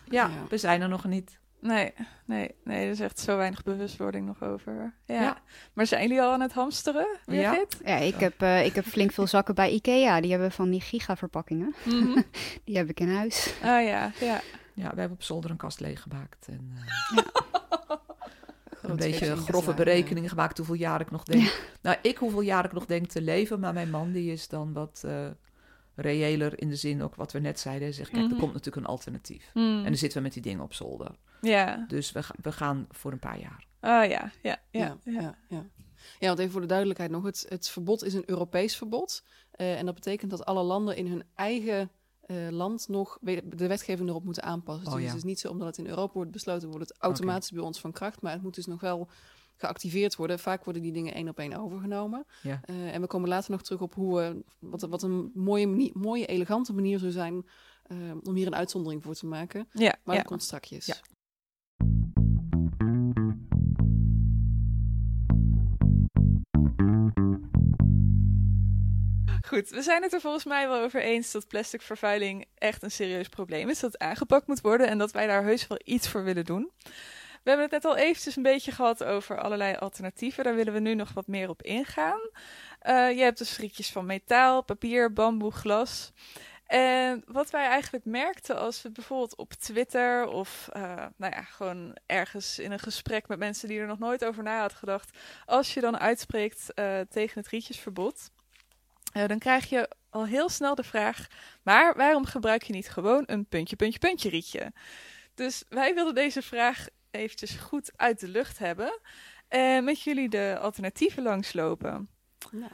Ja. we zijn er nog niet. Nee, nee, nee, er is echt zo weinig bewustwording nog over. Ja. Ja. Maar zijn jullie al aan het hamsteren, Ja. Birgit? Ja, ik heb, eh, ik heb flink veel zakken bij Ikea. Die hebben van die gigaverpakkingen. Mhm. Die heb ik in huis. Oh ja, ja. Ja, we hebben op zolder een kast leeggemaakt. En eh, een beetje grove berekeningen gemaakt hoeveel jaar ik nog denk. Nou, ik hoeveel jaar ik nog denk te leven. Maar mijn man die is dan wat eh reëler in de zin ook wat we net zeiden. Hij zegt, kijk, Mhm. er komt natuurlijk een alternatief. Mm. En dan zitten we met die dingen op zolder. Ja. Dus we, ga- we gaan voor een paar jaar. Oh ja, ja, ja. Ja, ja. ja, ja. ja. want even voor de duidelijkheid nog. Het, het verbod is een Europees verbod. Eh, en dat betekent dat alle landen in hun eigen eh, land nog de wetgeving erop moeten aanpassen. Oh, dus ja. het is niet zo omdat het in Europa wordt besloten, wordt het automatisch bij ons van kracht. Maar het moet dus nog wel geactiveerd worden. Vaak worden die dingen één op één overgenomen. Ja. Eh, en we komen later nog terug op hoe, we wat, wat een mooie, mooie, elegante manier zou zijn eh, om hier een uitzondering voor te maken. Ja, Maar ja. dat komt strakjes. Ja. We zijn het er volgens mij wel over eens dat plastic vervuiling echt een serieus probleem is. Dat aangepakt moet worden en dat wij daar heus wel iets voor willen doen. We hebben het net al eventjes een beetje gehad over allerlei alternatieven. Daar willen we nu nog wat meer op ingaan. Eh, je hebt dus rietjes van metaal, papier, bamboe, glas. En wat wij eigenlijk merkten als we bijvoorbeeld op Twitter of eh, nou ja, gewoon ergens in een gesprek met mensen die er nog nooit over na hadden gedacht, als je dan uitspreekt eh, tegen het rietjesverbod, eh, dan krijg je al heel snel de vraag: maar waarom gebruik je niet gewoon een puntje, puntje, puntje rietje? Dus wij wilden deze vraag eventjes goed uit de lucht hebben en met jullie de alternatieven langslopen. Nou.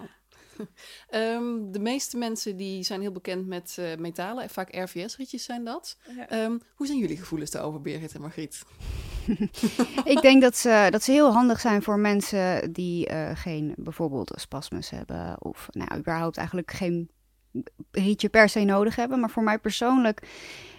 Ehm, de meeste mensen die zijn heel bekend met eh, metalen. Vaak RVS-rietjes zijn dat. Ehm, hoe zijn jullie gevoelens daarover, Birgit en Margriet? ik denk dat ze, dat ze heel handig zijn voor mensen die eh, geen bijvoorbeeld spasmus hebben. Of nou, überhaupt eigenlijk geen rietje per se nodig hebben. Maar voor mij persoonlijk,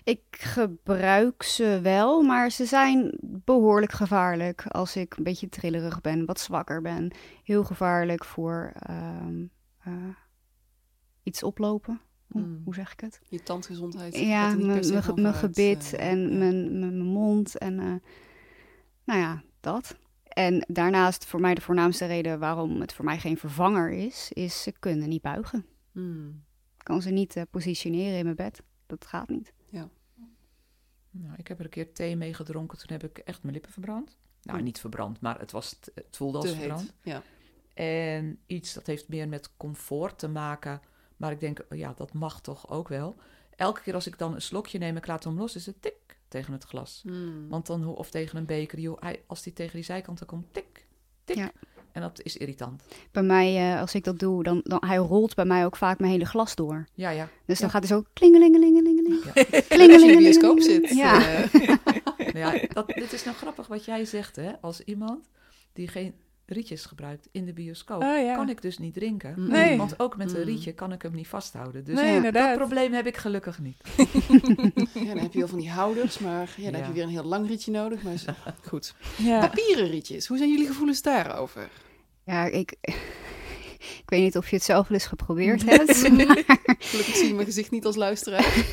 ik gebruik ze wel. Maar ze zijn behoorlijk gevaarlijk als ik een beetje trillerig ben, wat zwakker ben. Heel gevaarlijk voor ehm, eh, iets oplopen. Hoe, Mm. hoe zeg ik het? Je tandgezondheid. Ja, mijn gebit eh, en ja. mijn, mijn, mond en eh, nou ja, dat. En daarnaast voor mij de voornaamste reden waarom het voor mij geen vervanger is, is ze kunnen niet buigen. Hmm. Ik kan ze niet positioneren in mijn bed. Dat gaat niet. Nou, ik heb er een keer thee mee gedronken. Toen heb ik echt mijn lippen verbrand. Nou, niet verbrand, maar het, was, het voelde als Te verbrand. heet. Ja. En iets dat heeft meer met comfort te maken. Maar ik denk, ja, dat mag toch ook wel. Elke keer als ik dan een slokje neem en ik laat hem los, is het tik tegen het glas. Hmm. Want dan, of tegen een beker, joh, hij, als die tegen die zijkanten komt, tik, tik. Ja. En dat is irritant. Bij mij, eh, als ik dat doe, dan, dan hij rolt bij mij ook vaak mijn hele glas door. Ja, ja. Dus dan Ja. gaat hij zo klingelingelingelingeling. ja. Je in de bioscoop zit. Ja. eh, Nou ja dat, dit is nou grappig wat jij zegt, hè. Als iemand die geen rietjes gebruikt in de bioscoop, Oh, ja. kan ik dus niet drinken. Mm. Nee. Want ook met een Mm. rietje kan ik hem niet vasthouden. Dus nee, ja, inderdaad. dat probleem heb ik gelukkig niet. ja, dan heb je wel van die houders, maar ja, dan Ja. heb je weer een heel lang rietje nodig. Maar is- goed. Ja. Papieren rietjes, hoe zijn jullie gevoelens daarover? Ja, ik, ik weet niet of je het zelf wel eens geprobeerd hebt. maar- Gelukkig zie je mijn gezicht niet als luisteraar.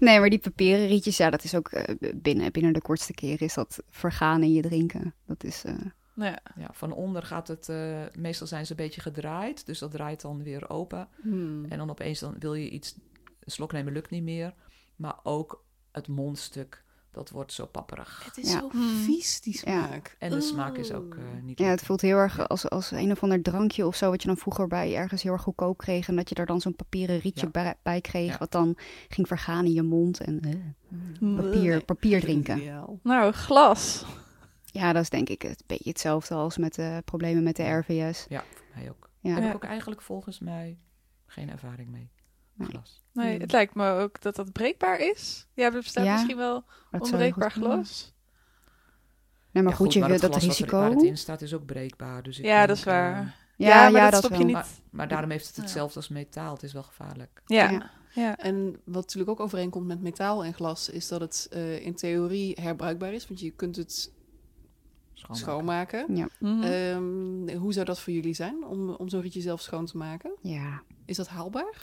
nee, maar die papieren rietjes, ja, dat is ook eh, binnen, binnen de kortste keer is dat vergaan in je drinken. Dat is, eh, ja. Ja, van onder gaat het, eh, meestal zijn ze een beetje gedraaid. Dus dat draait dan weer open. Hmm. En dan opeens dan wil je iets slok nemen lukt niet meer. Maar ook het mondstuk, dat wordt zo papperig. Het is Ja. zo Hmm. vies, die Ja. smaak. En de smaak is ook eh, niet Ja, het voelt heel erg als, als een of ander drankje of zo, wat je dan vroeger bij ergens heel erg goedkoop kreeg. En dat je er dan zo'n papieren rietje Ja. bij, bij kreeg, Ja. wat dan ging vergaan in je mond. En eh, Mm. papier, papier drinken. Nou, glas. Ja, dat is denk ik het beetje hetzelfde als met de problemen met de RVS. Ja, voor mij ook. Ja. Heb ik ook eigenlijk volgens mij geen ervaring mee. Nee. Glas. Nee, Hmm. het lijkt me ook dat dat breekbaar is. Ja, er bestaat Ja, misschien wel onbreekbaar glas. Nee, maar Ja, goed, je maar wil het dat er- risico. waar het in staat is ook breekbaar. Dus ik Ja, denk, dat is eh, waar. Ja, Ja, maar ja, dat dat stop je wel. niet. maar daarom heeft het Ja. hetzelfde als metaal. Het is wel gevaarlijk. Ja. Ja. ja. En wat natuurlijk ook overeenkomt met metaal en glas, is dat het eh, in theorie herbruikbaar is, want je kunt het Schoonmaken. schoonmaken. Ja, Mhm. Ehm, hoe zou dat voor jullie zijn om, om zo'n rietje zelf schoon te maken? ja. Is dat haalbaar?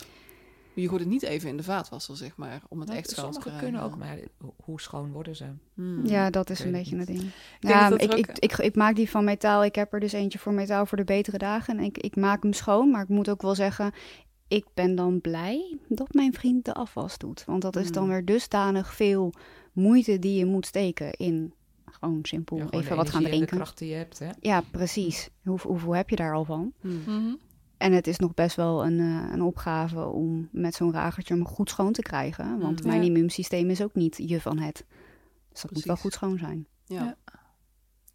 Je gooit het niet even in de vaatwasser, zeg maar, om het Nou, echt schoon te Sommigen krijgen. kunnen ook, maar ho- hoe schoon worden ze? Hmm. ja, dat is Ik een beetje het ding. denk Ja, dat ik, ik, ik, ik, maak die van metaal. Ik heb er dus eentje voor metaal voor de betere dagen. En ik, ik maak hem schoon, maar ik moet ook wel zeggen... Ik ben dan blij dat mijn vriend de afwas doet. Want dat is dan Hmm. weer dusdanig veel moeite die je moet steken in... Gewoon simpel Ja, gewoon even de wat gaan energie en de drinken. kracht die je hebt, hè? Ja, precies. Hoe, hoeveel heb je daar al van? Hmm. Mhm. En het is nog best wel een, eh, een opgave om met zo'n ragertje hem goed schoon te krijgen. Want Mm. mijn Ja. immuunsysteem is ook niet je van het. Dus dat moet wel goed schoon zijn. Ja. Ja.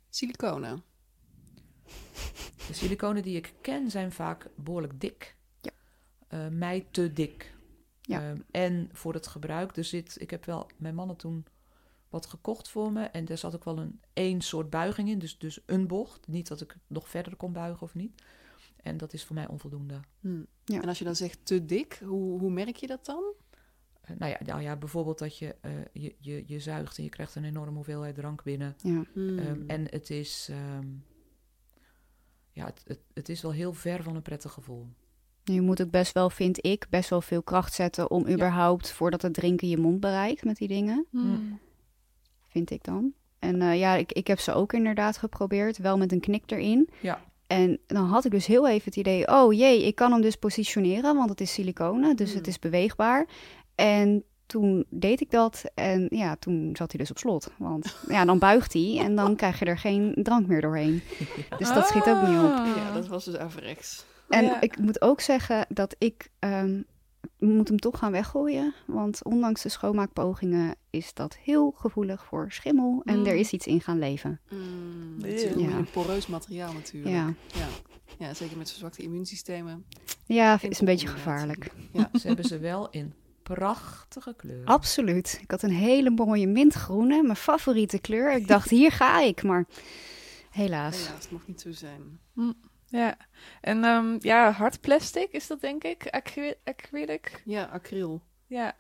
Siliconen. De siliconen die ik ken zijn vaak behoorlijk dik. Ja. Eh, mij te dik. Ja. Ehm, en voor het gebruik, er zit, ik heb wel mijn mannen toen wat gekocht voor me. En daar zat ook wel een één soort buiging in. Dus, dus een bocht. Niet dat ik nog verder kon buigen of niet. En dat is voor mij onvoldoende. Hmm. Ja. En als je dan zegt te dik, hoe, hoe merk je dat dan? Eh, nou, ja, nou ja, bijvoorbeeld dat je, eh, je, je, je zuigt en je krijgt een enorme hoeveelheid drank binnen. Ja. Hmm. Ehm, en het is, ehm, ja, het, het, het is wel heel ver van een prettig gevoel. Je moet ook best wel, vind ik, best wel veel kracht zetten om überhaupt voordat het drinken je mond bereikt met die dingen. Mhm. Vind ik dan. En eh, ja, ik, ik heb ze ook inderdaad geprobeerd, wel met een knik erin. Ja. En dan had ik dus heel even het idee, oh jee, ik kan hem dus positioneren, want het is siliconen, dus Hmm. het is beweegbaar. En toen deed ik dat en ja, toen zat hij dus op slot. Want ja, dan buigt hij en dan krijg je er geen drank meer doorheen. Dus dat schiet ook niet op. Ah. Ja, dat was dus averechts. En Ja. ik moet ook zeggen dat ik ehm, moet hem toch gaan weggooien. Want ondanks de schoonmaakpogingen is dat heel gevoelig voor schimmel. En Mm. er is iets in gaan leven. Mm, Ja. het is ook Ja. een poreus materiaal natuurlijk. Ja, Ja. ja, zeker met verzwakte immuunsystemen. ja is een beetje gevaarlijk. Ze hebben ze wel in prachtige kleuren. Absoluut. Ik had een hele mooie mintgroene, mijn favoriete kleur. Ik dacht, hier ga ik, maar helaas. Helaas, het mag niet zo zijn. Ja, en ehm, ja, hard plastic is dat denk ik. Acry acrylic. Ja, acryl. Ja.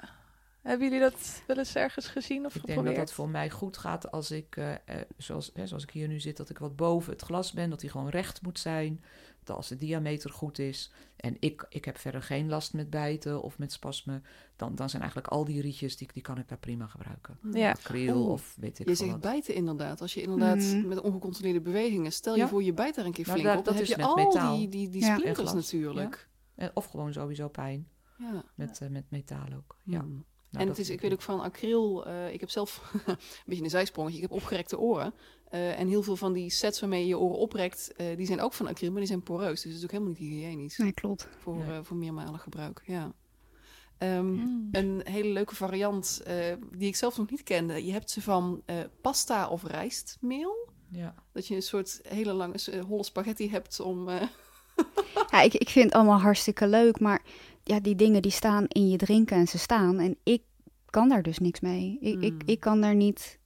Hebben jullie dat wel eens ergens gezien of Ik denk geprobeerd? dat dat voor mij goed gaat als ik, eh, eh, zoals, hè, zoals ik hier nu zit, dat ik wat boven het glas ben, dat die gewoon recht moet zijn, dat als de diameter goed is. En ik, ik heb verder geen last met bijten of met spasmen, dan, dan zijn eigenlijk al die rietjes, die, die kan ik daar prima gebruiken. Ja. Oeh, of weet ik Je zegt wat. bijten inderdaad. Als je inderdaad Mhm. met ongecontroleerde bewegingen... Stel je voor, je bijt daar een keer Nou, flink dat- op. Dan dat heb je al metaal. die, die, die Ja. splinters natuurlijk. En, of gewoon sowieso pijn, Ja. met, eh, met metaal ook. Ja. Hmm. Nou, en het is, ik weet ook van acryl, eh, ik heb zelf een beetje een zijsprongetje, ik heb opgerekte oren. Eh, en heel veel van die sets waarmee je je oren oprekt, eh, die zijn ook van acryl, maar die zijn poreus. Dus het is ook helemaal niet hygiënisch Nee, klopt. voor, Nee. eh, voor meermalig gebruik. Ja. Ehm, Mm. Een hele leuke variant eh, die ik zelf nog niet kende. Je hebt ze van eh, pasta of rijstmeel. Ja. Dat je een soort hele lange holle spaghetti hebt om... eh, Ja, ik, ik vind het allemaal hartstikke leuk, maar ja, die dingen die staan in je drinken en ze staan. En ik kan daar dus niks mee. Ik, ik, Hmm. ik kan daar niet...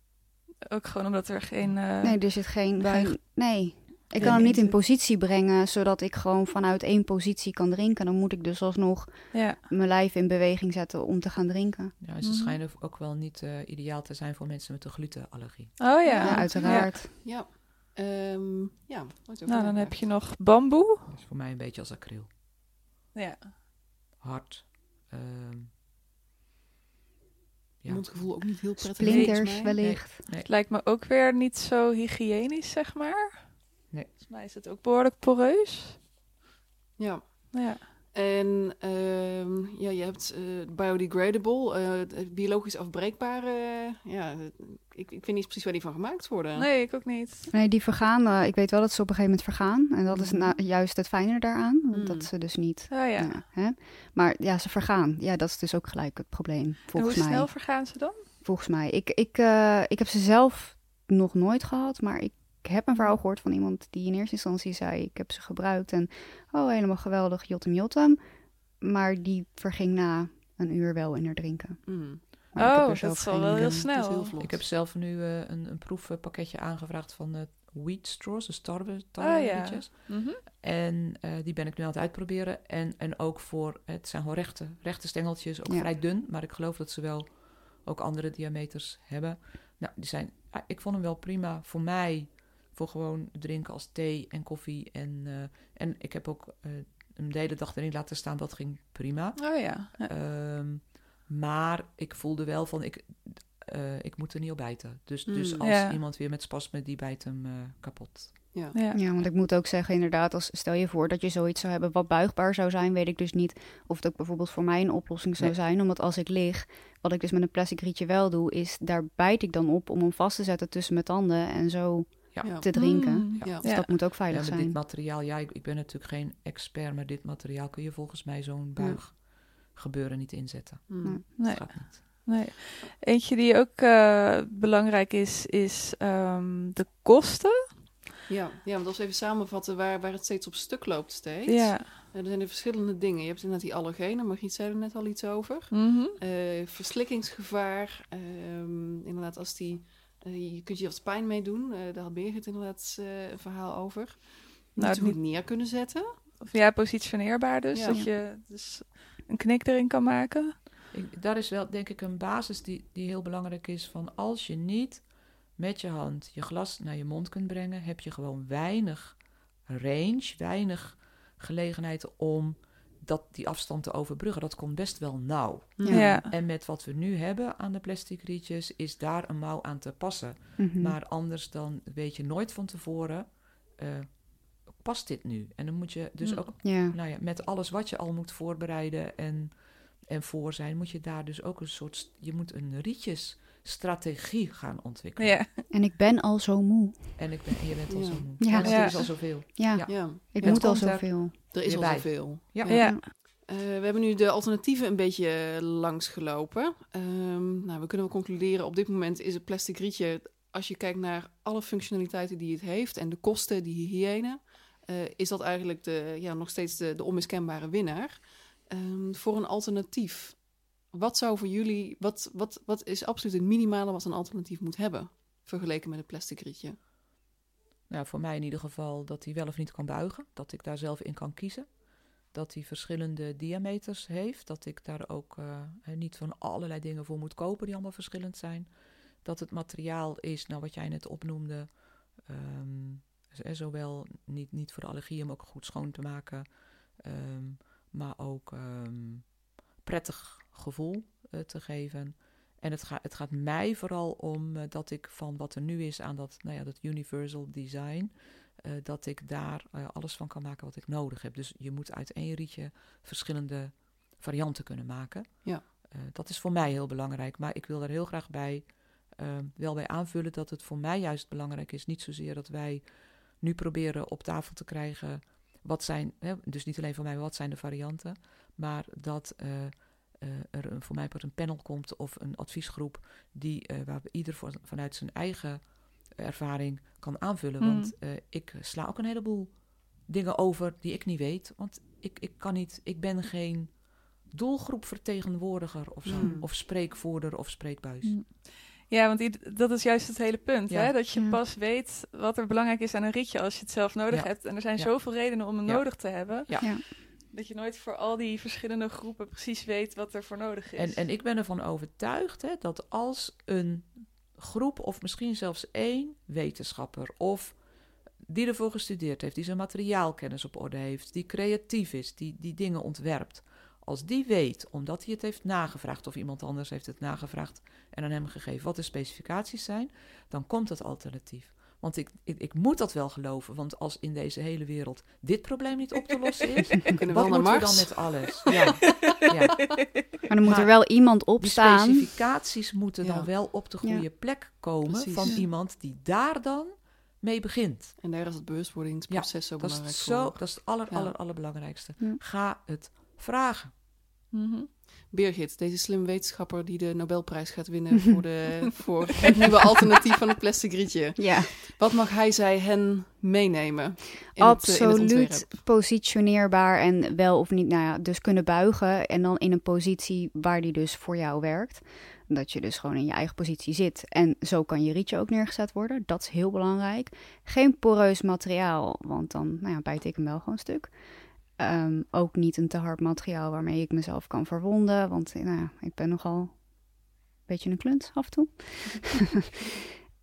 Ook gewoon omdat er geen... eh, Nee, er zit geen... geen nee. Ik kan hem niet in positie brengen, zodat ik gewoon vanuit één positie kan drinken. Dan moet ik dus alsnog Ja. mijn lijf in beweging zetten om te gaan drinken. ja, ze Mhm. schijnen ook wel niet eh, ideaal te zijn voor mensen met een glutenallergie. Oh ja. Ja, uiteraard. ja, Ehm, ja. Nou, dan heb je nog bamboe. Dat is voor mij een beetje als acryl. Ja. Hard. ehm, ja. Mondgevoel ook niet heel prettig. Splinters wellicht. Nee. Het lijkt me ook weer niet zo hygiënisch, zeg maar. Nee. Volgens mij is het ook behoorlijk poreus. Ja. Ja. En ehm, ja, je hebt eh, biodegradable, eh, biologisch afbreekbare. ja, ik, ik weet niet precies waar die van gemaakt worden. Nee, ik ook niet. Nee, die vergaan, eh, ik weet wel dat ze op een gegeven moment vergaan. En dat is Mhm. nou juist het fijne daaraan. want Mm. Dat ze dus niet... Oh ja. ja, hè? Maar ja, ze vergaan. Ja, dat is dus ook gelijk het probleem, En volgens hoe mij. snel vergaan ze dan? Volgens mij. Ik, ik, eh, ik heb ze zelf nog nooit gehad, maar ik heb een verhaal gehoord van iemand die in eerste instantie zei: Ik heb ze gebruikt en oh, helemaal geweldig, jotem jotem. Maar die verging na een uur wel in haar drinken. Mm. Oh, dat is al wel heel snel. Ik heb zelf nu eh, een, een proefpakketje aangevraagd van eh wheat straws, dus tarwe, Oh ja. Mhm. En eh, die ben ik nu aan het uitproberen. En, en ook voor, het zijn gewoon rechte, rechte stengeltjes, ook Ja. vrij dun. Maar ik geloof dat ze wel ook andere diameters hebben. Nou, die zijn, ah, ik vond hem wel prima voor mij. Voor gewoon drinken als thee en koffie. En, eh, en ik heb ook eh hem de hele dag erin laten staan. Dat ging prima. Oh ja. Ja. Ehm, maar ik voelde wel van, ik, eh, ik moet er niet op bijten. Dus, dus Mm. als Ja. iemand weer met spasme, die bijt hem eh, kapot. Ja. Ja. Ja, want ik moet ook zeggen, inderdaad, als stel je voor dat je zoiets zou hebben wat buigbaar zou zijn, weet ik dus niet of het ook bijvoorbeeld voor mij een oplossing zou Nee. zijn. Omdat als ik lig, wat ik dus met een plastic rietje wel doe, is daar bijt ik dan op om hem vast te zetten tussen mijn tanden en zo Ja. Te drinken. Mm. Ja. Dus Ja. dat moet ook Ja, veilig zijn. dit materiaal, ja, ik, ik ben natuurlijk geen expert, maar dit materiaal kun je volgens mij zo'n buig gebeuren niet inzetten. Mm. Nee. Dat gaat niet. Nee. Eentje die ook eh, belangrijk is, is ehm, de kosten. Ja, ja, want als we even samenvatten waar, waar het steeds op stuk loopt steeds. Ja. Er zijn er verschillende dingen. Je hebt inderdaad die allergenen, Margriet zei er net al iets over. Eh, verslikkingsgevaar. ehm, inderdaad, als die, je kunt je wat pijn mee doen. Eh, daar had Birgit inderdaad eh, een verhaal over. Nou, goed niet- neer kunnen zetten. Of ja, positioneerbaar dus. Ja. Dat je dus een knik erin kan maken. Ik, daar is wel, denk ik, een basis die, die heel belangrijk is van als je niet met je hand je glas naar je mond kunt brengen, heb je gewoon weinig range, weinig gelegenheid om dat, die afstand te overbruggen. Dat komt best wel nauw. Ja. En met wat we nu hebben aan de plastic rietjes, is daar een mouw aan te passen. Mhm. Maar anders dan weet je nooit van tevoren, eh, past dit nu? En dan moet je dus ook, ja. nou ja, met alles wat je al moet voorbereiden en, en voor zijn, moet je daar dus ook een soort, je moet een rietjesstrategie gaan ontwikkelen. Ja. En ik ben al zo moe. En ik ben, en je bent al Ja. zo moe. Ja. Want er is al zoveel. Ja, Ja. Ja, ik moet al er- zoveel. er is al zoveel. Ja. Ja. Eh, we hebben nu de alternatieven een beetje eh, langsgelopen. Ehm, nou, we kunnen wel concluderen, op dit moment is het plastic rietje, als je kijkt naar alle functionaliteiten die het heeft en de kosten, die hygiëne, eh, is dat eigenlijk de, ja, nog steeds de, de onmiskenbare winnaar. Ehm, voor een alternatief, wat zou voor jullie, wat, wat, wat is absoluut het minimale wat een alternatief moet hebben, vergeleken met het plastic rietje? Nou, voor mij in ieder geval dat hij wel of niet kan buigen. Dat ik daar zelf in kan kiezen. Dat hij verschillende diameters heeft. Dat ik daar ook eh, niet van allerlei dingen voor moet kopen die allemaal verschillend zijn. Dat het materiaal is, nou wat jij net opnoemde, ehm, eh, zowel niet, niet voor de allergieën, maar ook goed schoon te maken. ehm, maar ook ehm, prettig gevoel eh, te geven. En het, gaat het gaat mij vooral om eh, dat ik van wat er nu is aan dat, nou ja, dat universal design, eh, dat ik daar alles van kan maken wat ik nodig heb. Dus je moet uit één rietje verschillende varianten kunnen maken. Ja. Dat is voor mij heel belangrijk. Maar ik wil daar heel graag bij, eh, wel bij aanvullen dat het voor mij juist belangrijk is. Niet zozeer dat wij nu proberen op tafel te krijgen wat zijn, hè, dus niet alleen voor mij, wat zijn de varianten, maar dat eh, er een, voor mij pas een panel komt of een adviesgroep die, eh, waar ieder voor, vanuit zijn eigen ervaring kan aanvullen. Mm. Want eh, ik sla ook een heleboel dingen over die ik niet weet. Want ik, ik kan niet, ik ben geen doelgroepvertegenwoordiger of zo. Mm. Of spreekvoerder of spreekbuis. Mm. Ja, want dat is juist het hele punt. Ja. Hè? Dat je Ja. pas weet wat er belangrijk is aan een rietje als je het zelf nodig Ja. hebt. En er zijn Ja. zoveel redenen om hem Ja. nodig te hebben. Ja. Dat je nooit voor al die verschillende groepen precies weet wat er voor nodig is. En, en ik ben ervan overtuigd hè, dat als een groep, of misschien zelfs één wetenschapper, of die ervoor gestudeerd heeft, die zijn materiaalkennis op orde heeft, die creatief is, die, die dingen ontwerpt, als die weet, omdat hij het heeft nagevraagd, of iemand anders heeft het nagevraagd en aan hem gegeven wat de specificaties zijn, dan komt het alternatief. Want ik, ik, ik moet dat wel geloven. Want als in deze hele wereld dit probleem niet op te lossen is, We kunnen wat moeten we dan met alles? Ja, ja. Maar dan moet Maar er wel iemand Die opstaan. specificaties moeten Ja. dan wel op de goede Ja. plek komen Precies. van Ja. iemand die daar dan mee begint. En daar is het bewustwordingsproces zo Dat is, belangrijk zo, voor. dat is het aller, Ja. aller, allerbelangrijkste. Ja. Ga het vragen. Mhm. Birgit, deze slim wetenschapper die de Nobelprijs gaat winnen voor, de, voor het nieuwe alternatief van het plastic rietje. Ja, Wat mag hij, zij, hen meenemen? In Het, eh, in het absoluut positioneerbaar en wel of niet, nou ja, dus kunnen buigen en dan in een positie waar die dus voor jou werkt. Dat je dus gewoon in je eigen positie zit. En zo kan je rietje ook neergezet worden. Dat is heel belangrijk. Geen poreus materiaal, want dan nou ja, bijt ik hem wel gewoon stuk. Ehm, ook niet een te hard materiaal waarmee ik mezelf kan verwonden. Want nou ja, ik ben nogal een beetje een klunt af en toe.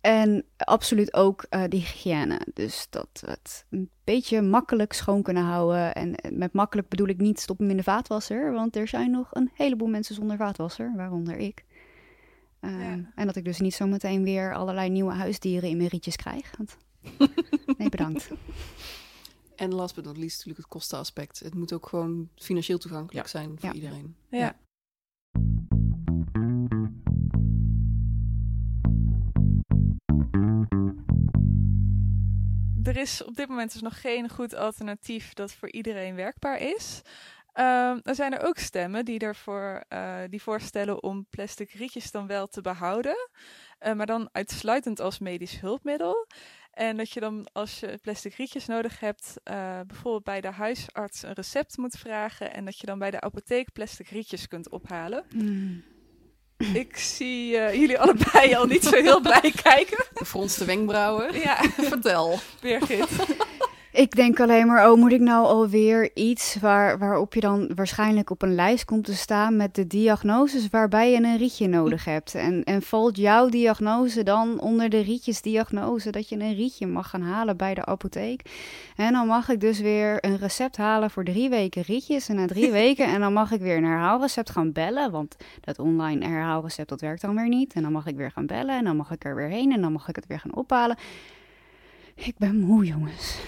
en absoluut ook eh de hygiëne. Dus dat we het een beetje makkelijk schoon kunnen houden. En eh, met makkelijk bedoel ik niet stop hem in de vaatwasser. Want er zijn nog een heleboel mensen zonder vaatwasser, waaronder ik. Ehm, Ja. En dat ik dus niet zo meteen weer allerlei nieuwe huisdieren in mijn rietjes krijg. Want... Nee, bedankt. En last but not least natuurlijk het kostenaspect. Het moet ook gewoon financieel toegankelijk Ja. zijn voor Ja. iedereen. Ja. Er is op dit moment dus nog geen goed alternatief dat voor iedereen werkbaar is. Ehm, er zijn er ook stemmen die ervoor eh, die voorstellen om plastic rietjes dan wel te behouden, eh, maar dan uitsluitend als medisch hulpmiddel. En dat je dan als je plastic rietjes nodig hebt, eh, bijvoorbeeld bij de huisarts een recept moet vragen en dat je dan bij de apotheek plastic rietjes kunt ophalen. Hmm. Ik zie eh, jullie allebei al niet zo heel blij kijken. Gefronste wenkbrauwen. Ja, Vertel. Birgit. Ik denk alleen maar, oh, moet ik nou alweer iets waar, waarop je dan waarschijnlijk op een lijst komt te staan met de diagnoses waarbij je een rietje nodig hebt. En, en valt jouw diagnose dan onder de rietjesdiagnose dat je een rietje mag gaan halen bij de apotheek? En dan mag ik dus weer een recept halen voor drie weken rietjes en na drie weken en dan mag ik weer een herhaalrecept gaan bellen, want dat online herhaalrecept dat werkt dan weer niet. En dan mag ik weer gaan bellen en dan mag ik er weer heen en dan mag ik het weer gaan ophalen. Ik ben moe, jongens.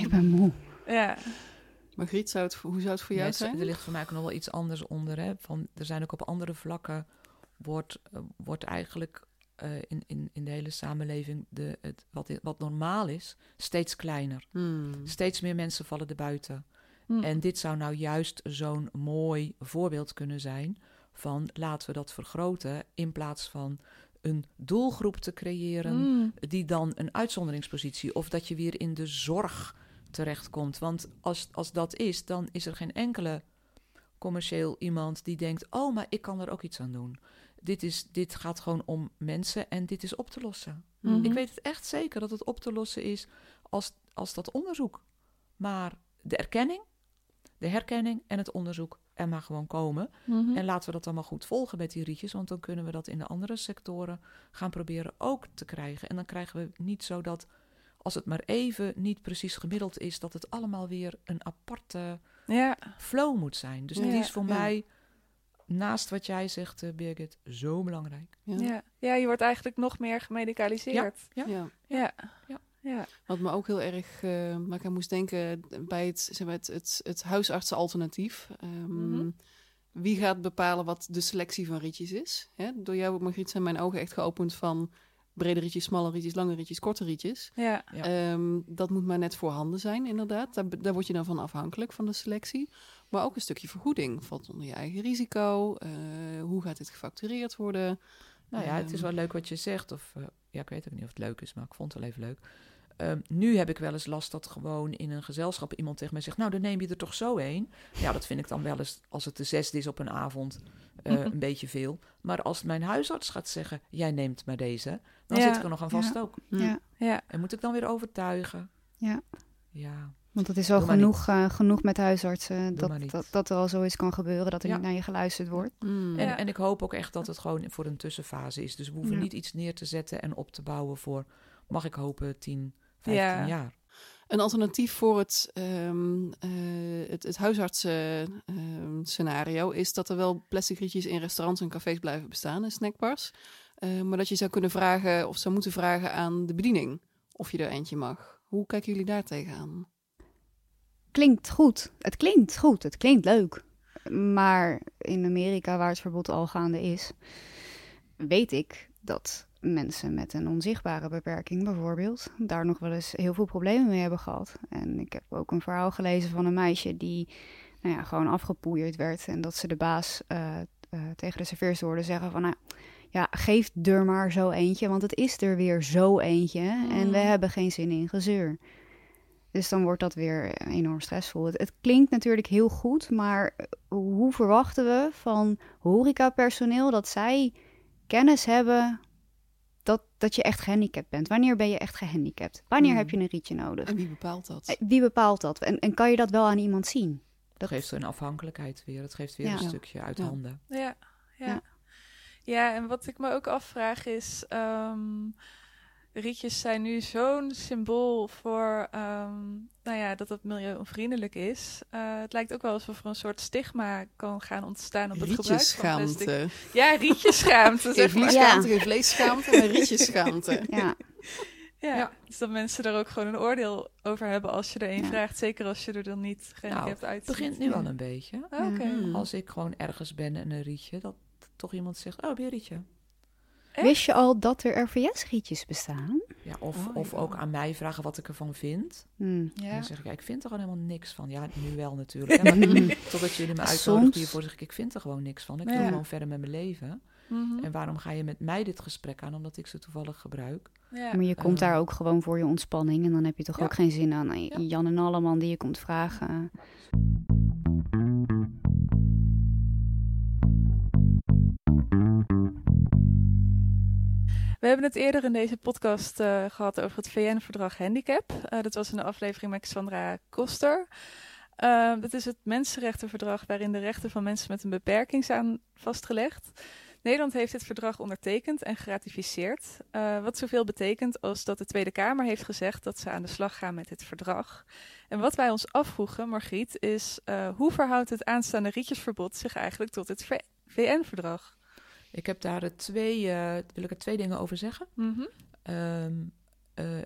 Ik ben moe. Ja, Margriet, zou het, hoe zou het voor jou zijn? Er ligt voor mij ook nog wel iets anders onder. Hè? Van, er zijn ook op andere vlakken, wordt, eh, wordt eigenlijk eh, in, in, in de hele samenleving de, het, wat, wat normaal is, steeds kleiner. Hmm. Steeds meer mensen vallen er buiten. Hm. En dit zou nou juist zo'n mooi voorbeeld kunnen zijn van laten we dat vergroten in plaats van een doelgroep te creëren Mm. die dan een uitzonderingspositie of dat je weer in de zorg terechtkomt. Want als, als dat is, dan is er geen enkele commercieel iemand die denkt: oh, maar ik kan er ook iets aan doen. Dit, is, dit gaat gewoon om mensen en dit is op te lossen. Mhm. Ik weet het echt zeker dat het op te lossen is als, als dat onderzoek. Maar de erkenning, de herkenning en het onderzoek er maar gewoon komen. Mhm. En laten we dat maar goed volgen met die rietjes, want dan kunnen we dat in de andere sectoren gaan proberen ook te krijgen. En dan krijgen we niet zo dat, als het maar even niet precies gemiddeld is, dat het allemaal weer een aparte Ja, flow moet zijn. Dus Ja, die is voor ja. mij, naast wat jij zegt, eh, Birgit, zo belangrijk. Ja. ja. ja, je wordt eigenlijk nog meer gemedicaliseerd. Ja. Ja. Ja, Ja. Wat me ook heel erg uh, waar ik aan moest denken bij het, zeg maar, het, het, het huisartsenalternatief. Um, Mhm. Wie gaat bepalen wat de selectie van rietjes is? Hè? Door jou, Margriet, zijn mijn ogen echt geopend van brede rietjes, smalle rietjes, lange rietjes, korte rietjes. ja. Ja. Ehm, dat moet maar net voorhanden zijn, inderdaad. Daar, daar word je dan van afhankelijk van de selectie. Maar ook een stukje vergoeding. Valt onder je eigen risico? Uh, hoe gaat dit gefactureerd worden? Nou ja, het is Ehm. wel leuk wat je zegt. Of uh, ja, ik weet ook niet of het leuk is, maar ik vond het wel even leuk. Um, nu heb ik wel eens last dat gewoon in een gezelschap iemand tegen mij zegt: Nou, dan neem je er toch zo een. Ja, dat vind ik dan wel eens, als het de zesde is op een avond, uh, een beetje veel. Maar als mijn huisarts gaat zeggen: Jij neemt maar deze, dan Ja. zit ik er nog aan vast Ja. ook. Ja, ja. En moet ik dan weer overtuigen? ja. Ja, Want het is maar genoeg, uh, genoeg met huisartsen dat, dat, dat er al zoiets kan gebeuren, dat er Ja. niet naar je geluisterd wordt. Mm. En, Ja. en ik hoop ook echt dat het gewoon voor een tussenfase is. Dus we hoeven Ja. niet iets neer te zetten en op te bouwen voor, mag ik hopen, 10, 15 Ja. jaar. Een alternatief voor het, um, uh, het, het huisartsen-scenario is dat er wel plastic rietjes in restaurants en cafés blijven bestaan en snackbars. Uh, maar dat je zou kunnen vragen of zou moeten vragen aan de bediening of je er eentje mag. Hoe kijken jullie daar tegenaan? Klinkt goed. Het klinkt goed. Het klinkt leuk. Maar in Amerika, waar het verbod al gaande is, weet ik dat mensen met een onzichtbare beperking bijvoorbeeld daar nog wel eens heel veel problemen mee hebben gehad. En ik heb ook een verhaal gelezen van een meisje die nou ja, gewoon afgepoeierd werd en dat ze de baas uh, uh, tegen de serveerster hoorde zeggen van nou ja, geef er maar zo eentje, want het is er weer zo eentje en we hebben geen zin in gezeur. Dus dan wordt dat weer enorm stressvol. Het, het, klinkt natuurlijk heel goed, maar hoe verwachten we van horecapersoneel dat zij kennis hebben dat, dat je echt gehandicapt bent? Wanneer ben je echt gehandicapt? Wanneer Hmm. heb je een rietje nodig? En wie bepaalt dat? Eh, Wie bepaalt dat? En, en kan je dat wel aan iemand zien? Dat geeft een afhankelijkheid weer. Het geeft weer Ja. een stukje uit Ja. handen. Ja, ja. Ja. Ja, en wat ik me ook afvraag is... ehm, rietjes zijn nu zo'n symbool voor ehm, nou ja, dat het milieuonvriendelijk is. Eh, het lijkt ook wel alsof er een soort stigma kan gaan ontstaan op het gebruik van plastic. Rietjesschaamte. Ja, rietjesschaamte, zeg Geen maar. vliesschaamte, geen vleesschaamte, maar rietjesschaamte. Ja, Ja, Ja. dus dat mensen er ook gewoon een oordeel over hebben als je er een Ja. vraagt. Zeker als je er dan niet gehandicapt Nou. Het begint nu al een beetje. Ah, Oké. Mhm. Als ik gewoon ergens ben en een rietje, dat toch iemand zegt, oh, weer een rietje. Echt? Wist je al dat er RVS-rietjes bestaan? Ja, of Oh, of ja. ook aan mij vragen wat ik ervan vind. Hmm. En Ja. dan zeg ik, ja, ik vind er gewoon helemaal niks van. Ja, nu wel natuurlijk. hè, maar totdat jullie me uitnodigen hiervoor, zeg ik, ik vind er gewoon niks van. Ik Ja. wil gewoon verder met mijn leven. Mhm. En waarom ga je met mij dit gesprek aan? Omdat ik ze toevallig gebruik. Ja. Maar je komt Eh. daar ook gewoon voor je ontspanning. En dan heb je toch Ja. ook geen zin aan Ja. Jan en Alleman die je komt vragen. We hebben het eerder in deze podcast eh, gehad over het VN-verdrag Handicap. Eh, dat was in de aflevering met Sandra Koster. Eh, dat is het mensenrechtenverdrag waarin de rechten van mensen met een beperking zijn vastgelegd. Nederland heeft dit verdrag ondertekend en geratificeerd. eh, wat zoveel betekent als dat de Tweede Kamer heeft gezegd dat ze aan de slag gaan met dit verdrag. En wat wij ons afvroegen, Margriet, is hoe verhoudt het aanstaande rietjesverbod zich eigenlijk tot het VN-verdrag? Ik heb daar twee, eh, wil ik er twee dingen over zeggen. Eh,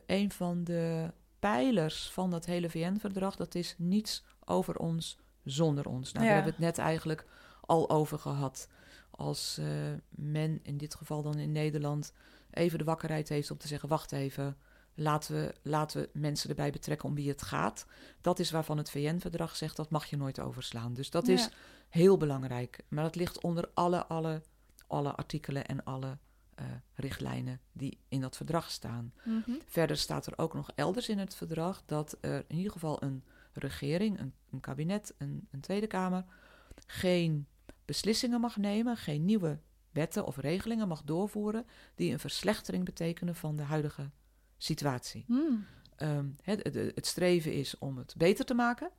een van de pijlers van dat hele VN-verdrag, dat is niets over ons zonder ons. Nou, Ja. daar hebben we het net eigenlijk al over gehad. Als eh, men, in dit geval dan in Nederland, even de wakkerheid heeft om te zeggen: wacht even, laten we, laten we mensen erbij betrekken om wie het gaat. Dat is waarvan het VN-verdrag zegt dat mag je nooit overslaan. Dus dat Ja. is heel belangrijk. Maar dat ligt onder alle, alle, alle artikelen en alle eh, richtlijnen die in dat verdrag staan. Mhm. Verder staat er ook nog elders in het verdrag dat er in ieder geval een regering, een, een kabinet, een, een Tweede Kamer geen beslissingen mag nemen, geen nieuwe wetten of regelingen mag doorvoeren die een verslechtering betekenen van de huidige situatie. Hmm. Ehm, het, het, het streven is om het beter te maken.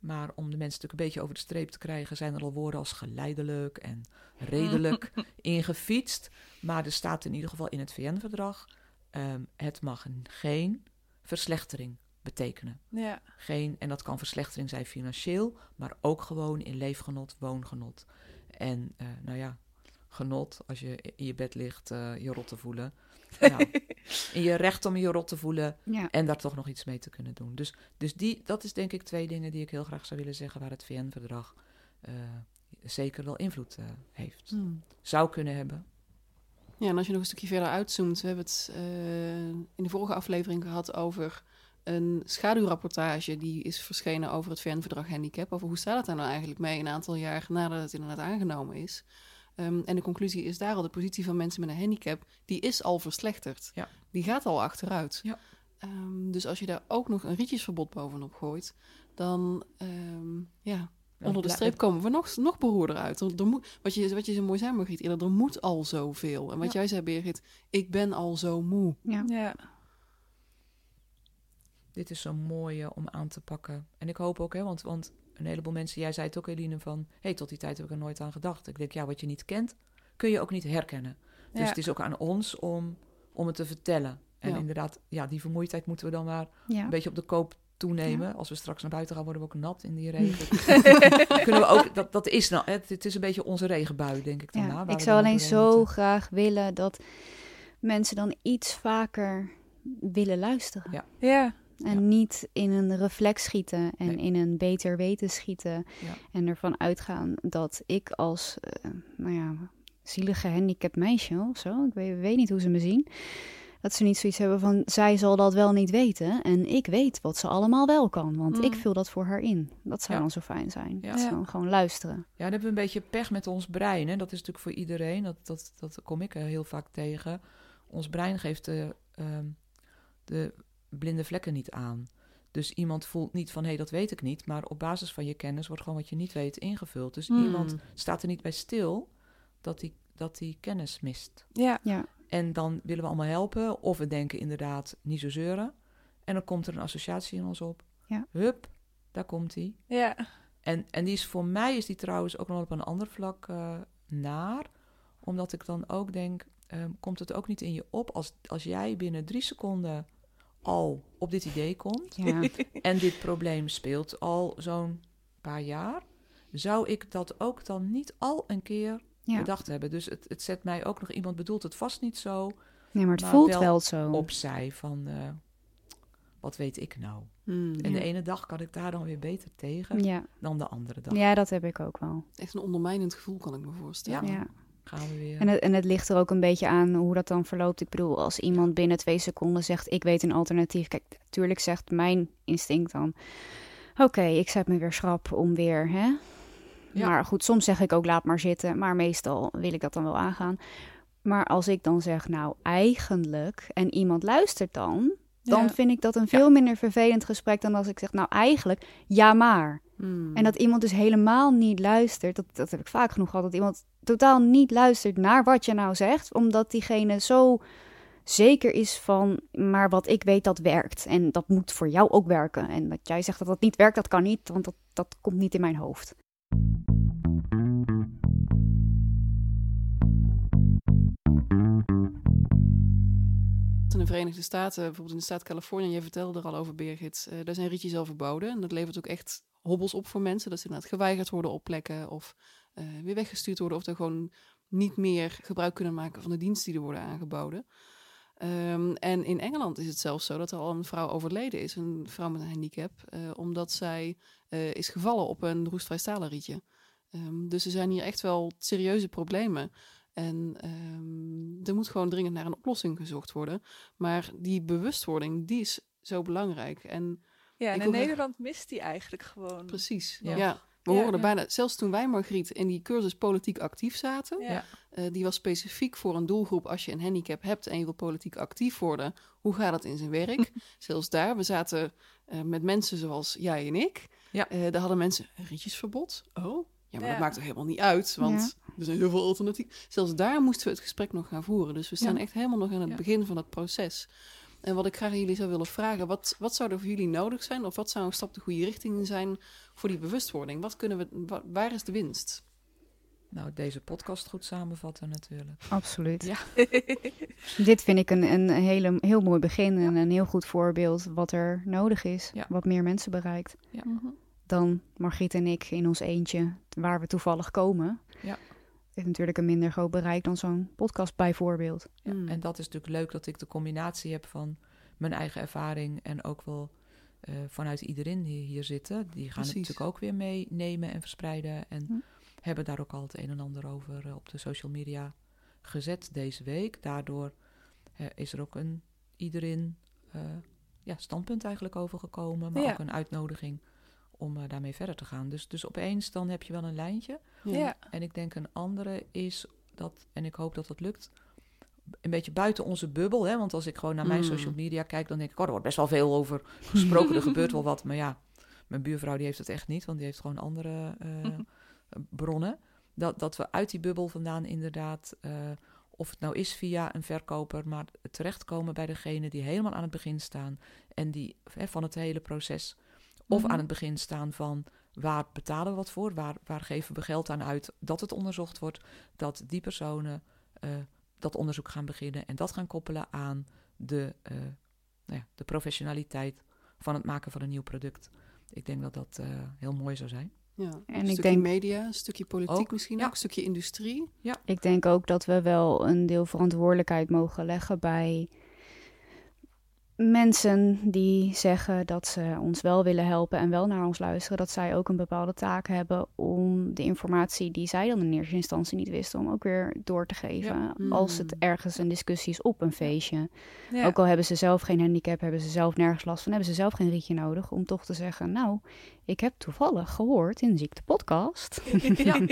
Maar om de mensen natuurlijk een beetje over de streep te krijgen, zijn er al woorden als geleidelijk en redelijk ingefietst. Maar er staat in ieder geval in het VN-verdrag: ehm, het mag geen verslechtering betekenen. Ja. Geen, en dat kan verslechtering zijn financieel, maar ook gewoon in leefgenot, woongenot. En eh, nou ja, genot, als je in je bed ligt, eh, je rot te voelen. Nou, in je recht om je rot te voelen Ja. en daar toch nog iets mee te kunnen doen. Dus, dus die, dat is denk ik twee dingen die ik heel graag zou willen zeggen waar het VN-verdrag eh, zeker wel invloed eh, heeft. Hmm. Zou kunnen hebben. Ja, en als je nog een stukje verder uitzoomt, we hebben het eh, in de vorige aflevering gehad over een schaduwrapportage die is verschenen over het VN-verdrag handicap. Over hoe staat het daar nou eigenlijk mee een aantal jaar nadat het inderdaad aangenomen is. Ehm, en de conclusie is daar al, de positie van mensen met een handicap, die is al verslechterd. Ja. Die gaat al achteruit. Ja. Ehm, dus als je daar ook nog een rietjesverbod bovenop gooit, dan ehm, ja, onder de streep komen we nog, nog beroerder uit. Er, er moet, wat, je, wat je zo mooi zei, Margriet, eerder, er moet al zoveel. En wat Ja. jij zei, Birgit, ik ben al zo moe. Ja. Ja. Dit is zo mooi eh, om aan te pakken. En ik hoop ook, hè, want, want een heleboel mensen, jij zei het ook, Eline, van hé, hey, tot die tijd heb ik er nooit aan gedacht. Ik denk, ja, wat je niet kent, kun je ook niet herkennen. Dus Ja. het is ook aan ons om, om het te vertellen. En Ja. inderdaad, ja, die vermoeidheid moeten we dan maar Ja. een beetje op de koop toenemen. Als we straks naar buiten gaan, worden we ook nat in die regen. Kunnen we ook, dat, dat is nou, het, het is een beetje onze regenbui, denk ik dan. Ja, ik zou alleen zo graag willen dat mensen dan iets vaker willen luisteren. Ja. Ja, En Ja. niet in een reflex schieten en Nee. in een beter weten schieten. Ja. En ervan uitgaan dat ik als, eh, nou ja, zielige gehandicapt meisje of zo, ik weet, weet niet hoe ze me zien, dat ze niet zoiets hebben van, zij zal dat wel niet weten en ik weet wat ze allemaal wel kan, want ik Mm. vul dat voor haar in. Dat zou Ja. dan zo fijn zijn. Ja. Dat gewoon luisteren. Ja, dan hebben we een beetje pech met ons brein. Hè? Dat is natuurlijk voor iedereen. Dat, dat, dat kom ik heel vaak tegen. Ons brein geeft de, ehm, de blinde vlekken niet aan. Dus iemand voelt niet van, hé, hey, dat weet ik niet. Maar op basis van je kennis wordt gewoon wat je niet weet ingevuld. Dus Hmm. iemand staat er niet bij stil dat hij dat die kennis mist. ja, Ja, En dan willen we allemaal helpen. Of we denken inderdaad, niet zo zeuren. En dan komt er een associatie in ons op. Ja. Hup, daar komt hij. ja. En, en die is voor mij is die trouwens ook nog op een ander vlak eh, naar. Omdat ik dan ook denk, ehm, komt het ook niet in je op als, als jij binnen drie seconden al op dit idee komt. ja. En dit probleem speelt al zo'n paar jaar. Zou ik dat ook dan niet al een keer ja. bedacht hebben? Dus het, het zet mij ook nog, iemand bedoelt het vast niet zo Nee, maar het maar voelt wel wel zo. opzij van... eh, wat weet ik nou? Hmm. En de ene dag kan ik daar dan weer beter tegen Ja. dan de andere dag. ja, dat heb ik ook wel. Echt een ondermijnend gevoel, kan ik me voorstellen. Ja. Gaan we weer. En het, en het ligt er ook een beetje aan hoe dat dan verloopt. Ik bedoel, als iemand binnen twee seconden zegt: Ik weet een alternatief. Kijk, natuurlijk zegt mijn instinct dan: Oké, ik zet me weer schrap om weer. Hè? Ja. Maar goed, soms zeg ik ook: Laat maar zitten. Maar meestal wil ik dat dan wel aangaan. Maar als ik dan zeg: Nou, eigenlijk. En iemand luistert dan. Dan Ja. vind ik dat een veel minder vervelend gesprek dan als ik zeg: Nou, eigenlijk, ja, maar. Hmm. En dat iemand dus helemaal niet luistert, dat, dat heb ik vaak genoeg gehad, dat iemand totaal niet luistert naar wat je nou zegt, omdat diegene zo zeker is van, maar wat ik weet, dat werkt. En dat moet voor jou ook werken. En dat jij zegt dat dat niet werkt, dat kan niet, want dat, dat komt niet in mijn hoofd. In de Verenigde Staten, bijvoorbeeld in de staat Californië, je vertelde er al over, Birgit, eh, daar zijn rietjes al verboden. En dat levert ook echt hobbels op voor mensen. Dat ze inderdaad geweigerd worden op plekken of weer weggestuurd worden. Of er gewoon niet meer gebruik kunnen maken van de diensten die er worden aangeboden. Ehm, en in Engeland is het zelfs zo dat er al een vrouw overleden is, een vrouw met een handicap, eh, omdat zij eh, is gevallen op een roestvrij stalen rietje. Ehm, dus er zijn hier echt wel serieuze problemen. En ehm, er moet gewoon dringend naar een oplossing gezocht worden. Maar die bewustwording, die is zo belangrijk. En Ja, en in Nederland mist die eigenlijk gewoon. precies, Ja. ja. We Ja, horen er ja. bijna, zelfs toen wij, Margriet, in die cursus politiek actief zaten, Ja. eh, die was specifiek voor een doelgroep als je een handicap hebt en je wil politiek actief worden. Hoe gaat dat in zijn werk? zelfs daar, we zaten eh, met mensen zoals jij en ik. Ja. Eh, daar hadden mensen een rietjesverbod. Oh, ja, maar Ja. dat maakt toch helemaal niet uit, want er zijn heel veel alternatieven. Zelfs daar moesten we het gesprek nog gaan voeren. Dus we staan Ja. echt helemaal nog aan het Ja. begin van het proces. En wat ik graag aan jullie zou willen vragen, wat, wat zou er voor jullie nodig zijn? Of wat zou een stap de goede richting in zijn voor die bewustwording? Wat kunnen we, wa- waar is de winst? Nou, deze podcast goed samenvatten natuurlijk. Absoluut. Ja. Dit vind ik een, een hele, heel mooi begin en een heel goed voorbeeld wat er nodig is. Ja. Wat meer mensen bereikt dan Margriet en ik in ons eentje, waar we toevallig komen. Ja. Heeft natuurlijk een minder groot bereik dan zo'n podcast bijvoorbeeld. Ja, Mm. En dat is natuurlijk leuk dat ik de combinatie heb van mijn eigen ervaring en ook wel eh, vanuit iedereen die hier zitten. Die gaan Precies. het natuurlijk ook weer meenemen en verspreiden. En hebben daar ook al het een en ander over eh, op de social media gezet deze week. Daardoor eh, is er ook een iedereen eh, ja, standpunt eigenlijk over gekomen. Maar Ja. ook een uitnodiging om eh, daarmee verder te gaan. Dus, dus opeens dan heb je wel een lijntje. Ja. En ik denk een andere is dat, en ik hoop dat dat lukt, een beetje buiten onze bubbel. Hè? Want als ik gewoon naar mijn Mm. social media kijk, dan denk ik, oh, er wordt best wel veel over gesproken, er gebeurt wel wat. Maar ja, mijn buurvrouw die heeft het echt niet, want die heeft gewoon andere eh, bronnen. Dat, dat we uit die bubbel vandaan inderdaad, eh, of het nou is via een verkoper, maar terechtkomen bij degene die helemaal aan het begin staan en die hè, van het hele proces, of Mhm. aan het begin staan van waar betalen we wat voor, waar, waar geven we geld aan uit dat het onderzocht wordt, dat die personen eh, dat onderzoek gaan beginnen en dat gaan koppelen aan de, eh, nou ja, de professionaliteit van het maken van een nieuw product. Ik denk dat dat eh, heel mooi zou zijn. Ja. En een ik stukje denk- media, een stukje politiek Ook, misschien ja. ook, een stukje industrie. Ik denk ook dat we wel een deel verantwoordelijkheid mogen leggen bij mensen die zeggen dat ze ons wel willen helpen en wel naar ons luisteren, dat zij ook een bepaalde taak hebben om de informatie die zij dan in eerste instantie niet wisten, om ook weer door te geven. Als het Mm. ergens een discussie is op een feestje. Ja. Ook al hebben ze zelf geen handicap, hebben ze zelf nergens last van, hebben ze zelf geen rietje nodig om toch te zeggen, nou, ik heb toevallig gehoord in Ziekte Podcast. Ja.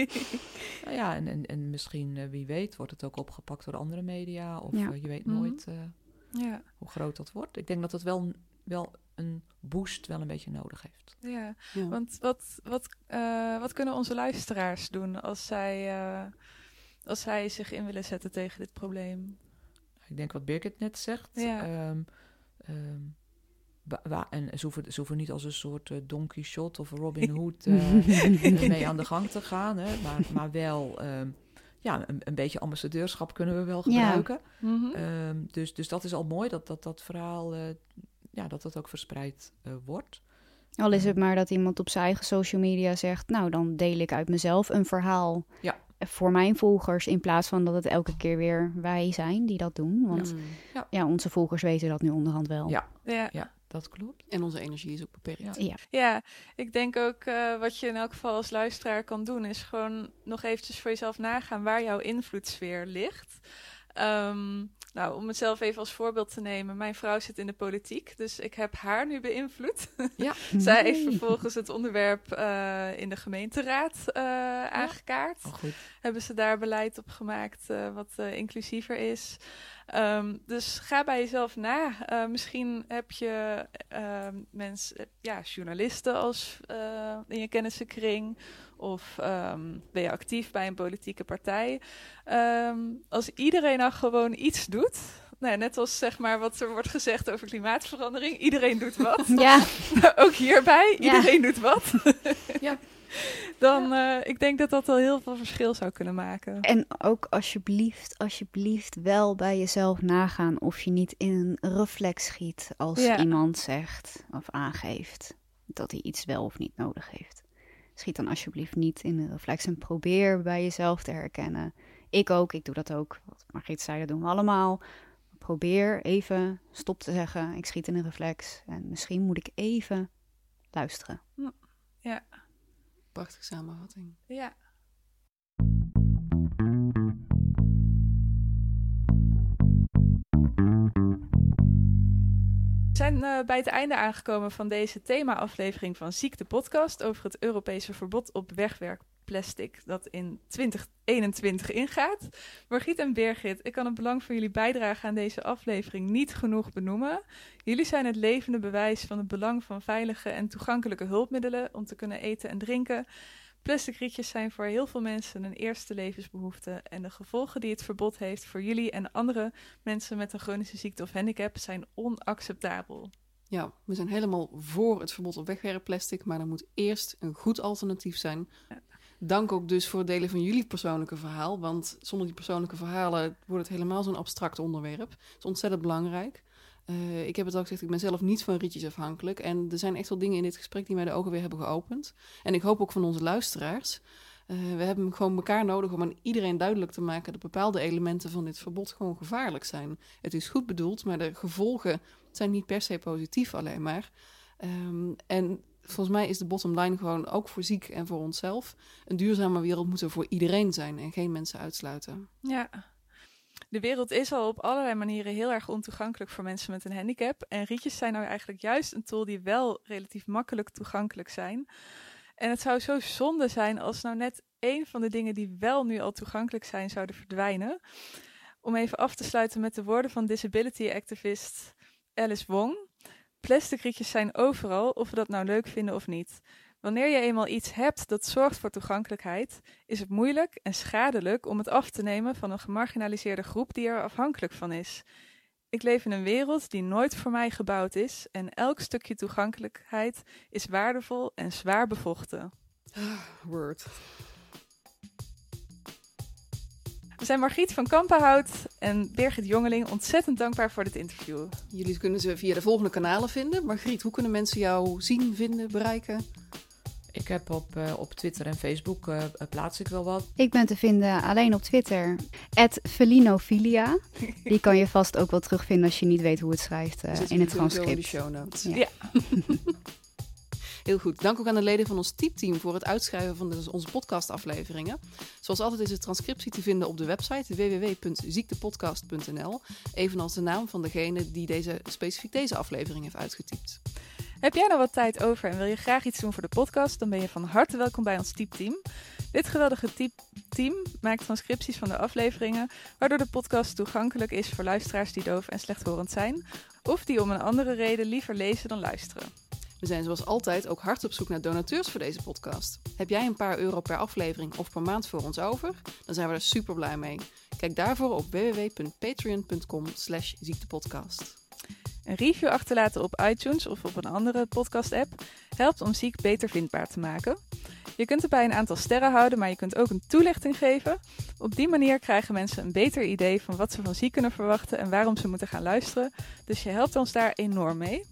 Nou ja, en, en, en misschien, eh, wie weet, wordt het ook opgepakt door andere media. Of Ja. eh, je weet Mhm. nooit eh, ja, hoe groot dat wordt. Ik denk dat het wel, wel een boost wel een beetje nodig heeft. ja. Ja. Want wat, wat, eh, wat kunnen onze luisteraars doen als zij, eh, als zij zich in willen zetten tegen dit probleem? Ik denk wat Birgit net zegt. Ja. ehm, ehm, en ze hoeven, ze hoeven niet als een soort eh, Don Quixote of Robin Hood eh, mee aan de gang te gaan. Hè? Maar, maar wel ehm, ja, een, een beetje ambassadeurschap kunnen we wel Ja. gebruiken. Mhm. Ehm, dus, dus dat is al mooi dat dat, dat verhaal eh, ja, dat dat ook verspreid eh, wordt. Al is het maar dat iemand op zijn eigen social media zegt, nou dan deel ik uit mezelf een verhaal Ja. voor mijn volgers, in plaats van dat het elke keer weer wij zijn die dat doen. Want Mm. ja, onze volgers weten dat nu onderhand wel. Ja. ja. Dat klopt. En onze energie is ook beperkt. Ja. Ik denk ook eh, wat je in elk geval als luisteraar kan doen, is gewoon nog eventjes voor jezelf nagaan waar jouw invloedssfeer ligt. Ehm, nou, om het zelf even als voorbeeld te nemen, mijn vrouw zit in de politiek, dus ik heb haar nu beïnvloed. Zij heeft vervolgens het onderwerp eh, in de gemeenteraad eh, aangekaart Oh, goed. hebben ze daar beleid op gemaakt eh, wat inclusiever is. Ehm, dus ga bij jezelf na. Misschien heb je mensen, ja, journalisten als in je kennissenkring. Of ehm, ben je actief bij een politieke partij. Ehm, als iedereen nou gewoon iets doet. Nou, net als zeg maar wat er wordt gezegd over klimaatverandering. Iedereen doet wat. Ja, Ook hierbij. Ja. Iedereen doet wat. Ja. Dan, eh, ik denk dat dat al heel veel verschil zou kunnen maken. en ook alsjeblieft, alsjeblieft wel bij jezelf nagaan of je niet in een reflex schiet als iemand zegt of aangeeft dat hij iets wel of niet nodig heeft. Schiet dan alsjeblieft niet in een reflex en probeer bij jezelf te herkennen. Ik ook, ik doe dat ook. Wat Margriet zei, dat doen we allemaal. Probeer even stop te zeggen. Ik schiet in een reflex en misschien moet ik even luisteren. Prachtige samenvatting. Ja. We zijn eh, bij het einde aangekomen van deze thema-aflevering van Ziekte Podcast over het Europese verbod op wegwerkplastic dat in 2021 ingaat. Margriet en Birgit, ik kan het belang van jullie bijdrage aan deze aflevering niet genoeg benoemen. Jullie zijn het levende bewijs van het belang van veilige en toegankelijke hulpmiddelen om te kunnen eten en drinken. Plastic rietjes zijn voor heel veel mensen een eerste levensbehoefte en de gevolgen die het verbod heeft voor jullie en andere mensen met een chronische ziekte of handicap zijn onacceptabel. Ja, we zijn helemaal voor het verbod op wegwerpplastic, maar er moet eerst een goed alternatief zijn. Ja. Dank ook dus voor het delen van jullie persoonlijke verhaal, want zonder die persoonlijke verhalen wordt het helemaal zo'n abstract onderwerp. Het is ontzettend belangrijk. Eh, ik heb het al gezegd, ik ben zelf niet van rietjes afhankelijk. En er zijn echt wel dingen in dit gesprek die mij de ogen weer hebben geopend. En ik hoop ook van onze luisteraars. Eh, we hebben gewoon elkaar nodig om aan iedereen duidelijk te maken dat bepaalde elementen van dit verbod gewoon gevaarlijk zijn. Het is goed bedoeld, maar de gevolgen zijn niet per se positief alleen maar. Ehm, en volgens mij is de bottom line gewoon ook voor ziek en voor onszelf. Een duurzame wereld moet er voor iedereen zijn en geen mensen uitsluiten. Ja. De wereld is al op allerlei manieren heel erg ontoegankelijk voor mensen met een handicap. En rietjes zijn nou eigenlijk juist een tool die wel relatief makkelijk toegankelijk zijn. En het zou zo zonde zijn als nou net één van de dingen die wel nu al toegankelijk zijn, zouden verdwijnen. Om even af te sluiten met de woorden van disability activist Alice Wong. Plastic rietjes zijn overal, of we dat nou leuk vinden of niet. Wanneer je eenmaal iets hebt dat zorgt voor toegankelijkheid, is het moeilijk en schadelijk om het af te nemen van een gemarginaliseerde groep die er afhankelijk van is. Ik leef in een wereld die nooit voor mij gebouwd is en elk stukje toegankelijkheid is waardevol en zwaar bevochten. Word. We zijn Margriet van Kampenhout en Birgit Jongeling ontzettend dankbaar voor dit interview. Jullie kunnen ze via de volgende kanalen vinden. Margriet, hoe kunnen mensen jou zien, vinden, bereiken? Ik heb op, uh, op Twitter en Facebook uh, plaats ik wel wat. Ik ben te vinden alleen op Twitter. Felinophilia. Die kan je vast ook wel terugvinden als je niet weet hoe het schrijft uh, in het transcript. In de show notes. Ja. ja. Heel goed. Dank ook aan de leden van ons typteam voor het uitschrijven van de, onze podcastafleveringen. Zoals altijd is de transcriptie te vinden op de website www.ziektepodcast.nl. Evenals de naam van degene die deze, specifiek deze aflevering heeft uitgetypt. Heb jij nou wat tijd over en wil je graag iets doen voor de podcast? Dan ben je van harte welkom bij ons typteam. Dit geweldige team maakt transcripties van de afleveringen, waardoor de podcast toegankelijk is voor luisteraars die doof en slechthorend zijn, of die om een andere reden liever lezen dan luisteren. We zijn zoals altijd ook hard op zoek naar donateurs voor deze podcast. Heb jij een paar euro per aflevering of per maand voor ons over? Dan zijn we er super blij mee. Kijk daarvoor op www.patreon.com slash ziektepodcast. Een review achterlaten op iTunes of op een andere podcast-app helpt om ziek beter vindbaar te maken. Je kunt erbij een aantal sterren houden, maar je kunt ook een toelichting geven. Op die manier krijgen mensen een beter idee van wat ze van ziek kunnen verwachten en waarom ze moeten gaan luisteren. Dus je helpt ons daar enorm mee.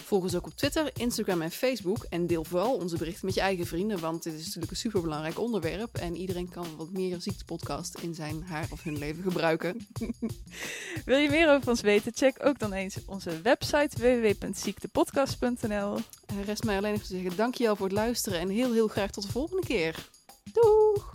Volg ons ook op Twitter, Instagram en Facebook. En deel vooral onze berichten met je eigen vrienden, want dit is natuurlijk een superbelangrijk onderwerp. En iedereen kan wat meer ziektepodcast in zijn haar of hun leven gebruiken. Wil je meer over ons weten? Check ook dan eens onze website www.ziektepodcast.nl. Rest mij alleen nog te zeggen dankjewel voor het luisteren en heel heel graag tot de volgende keer. Doeg!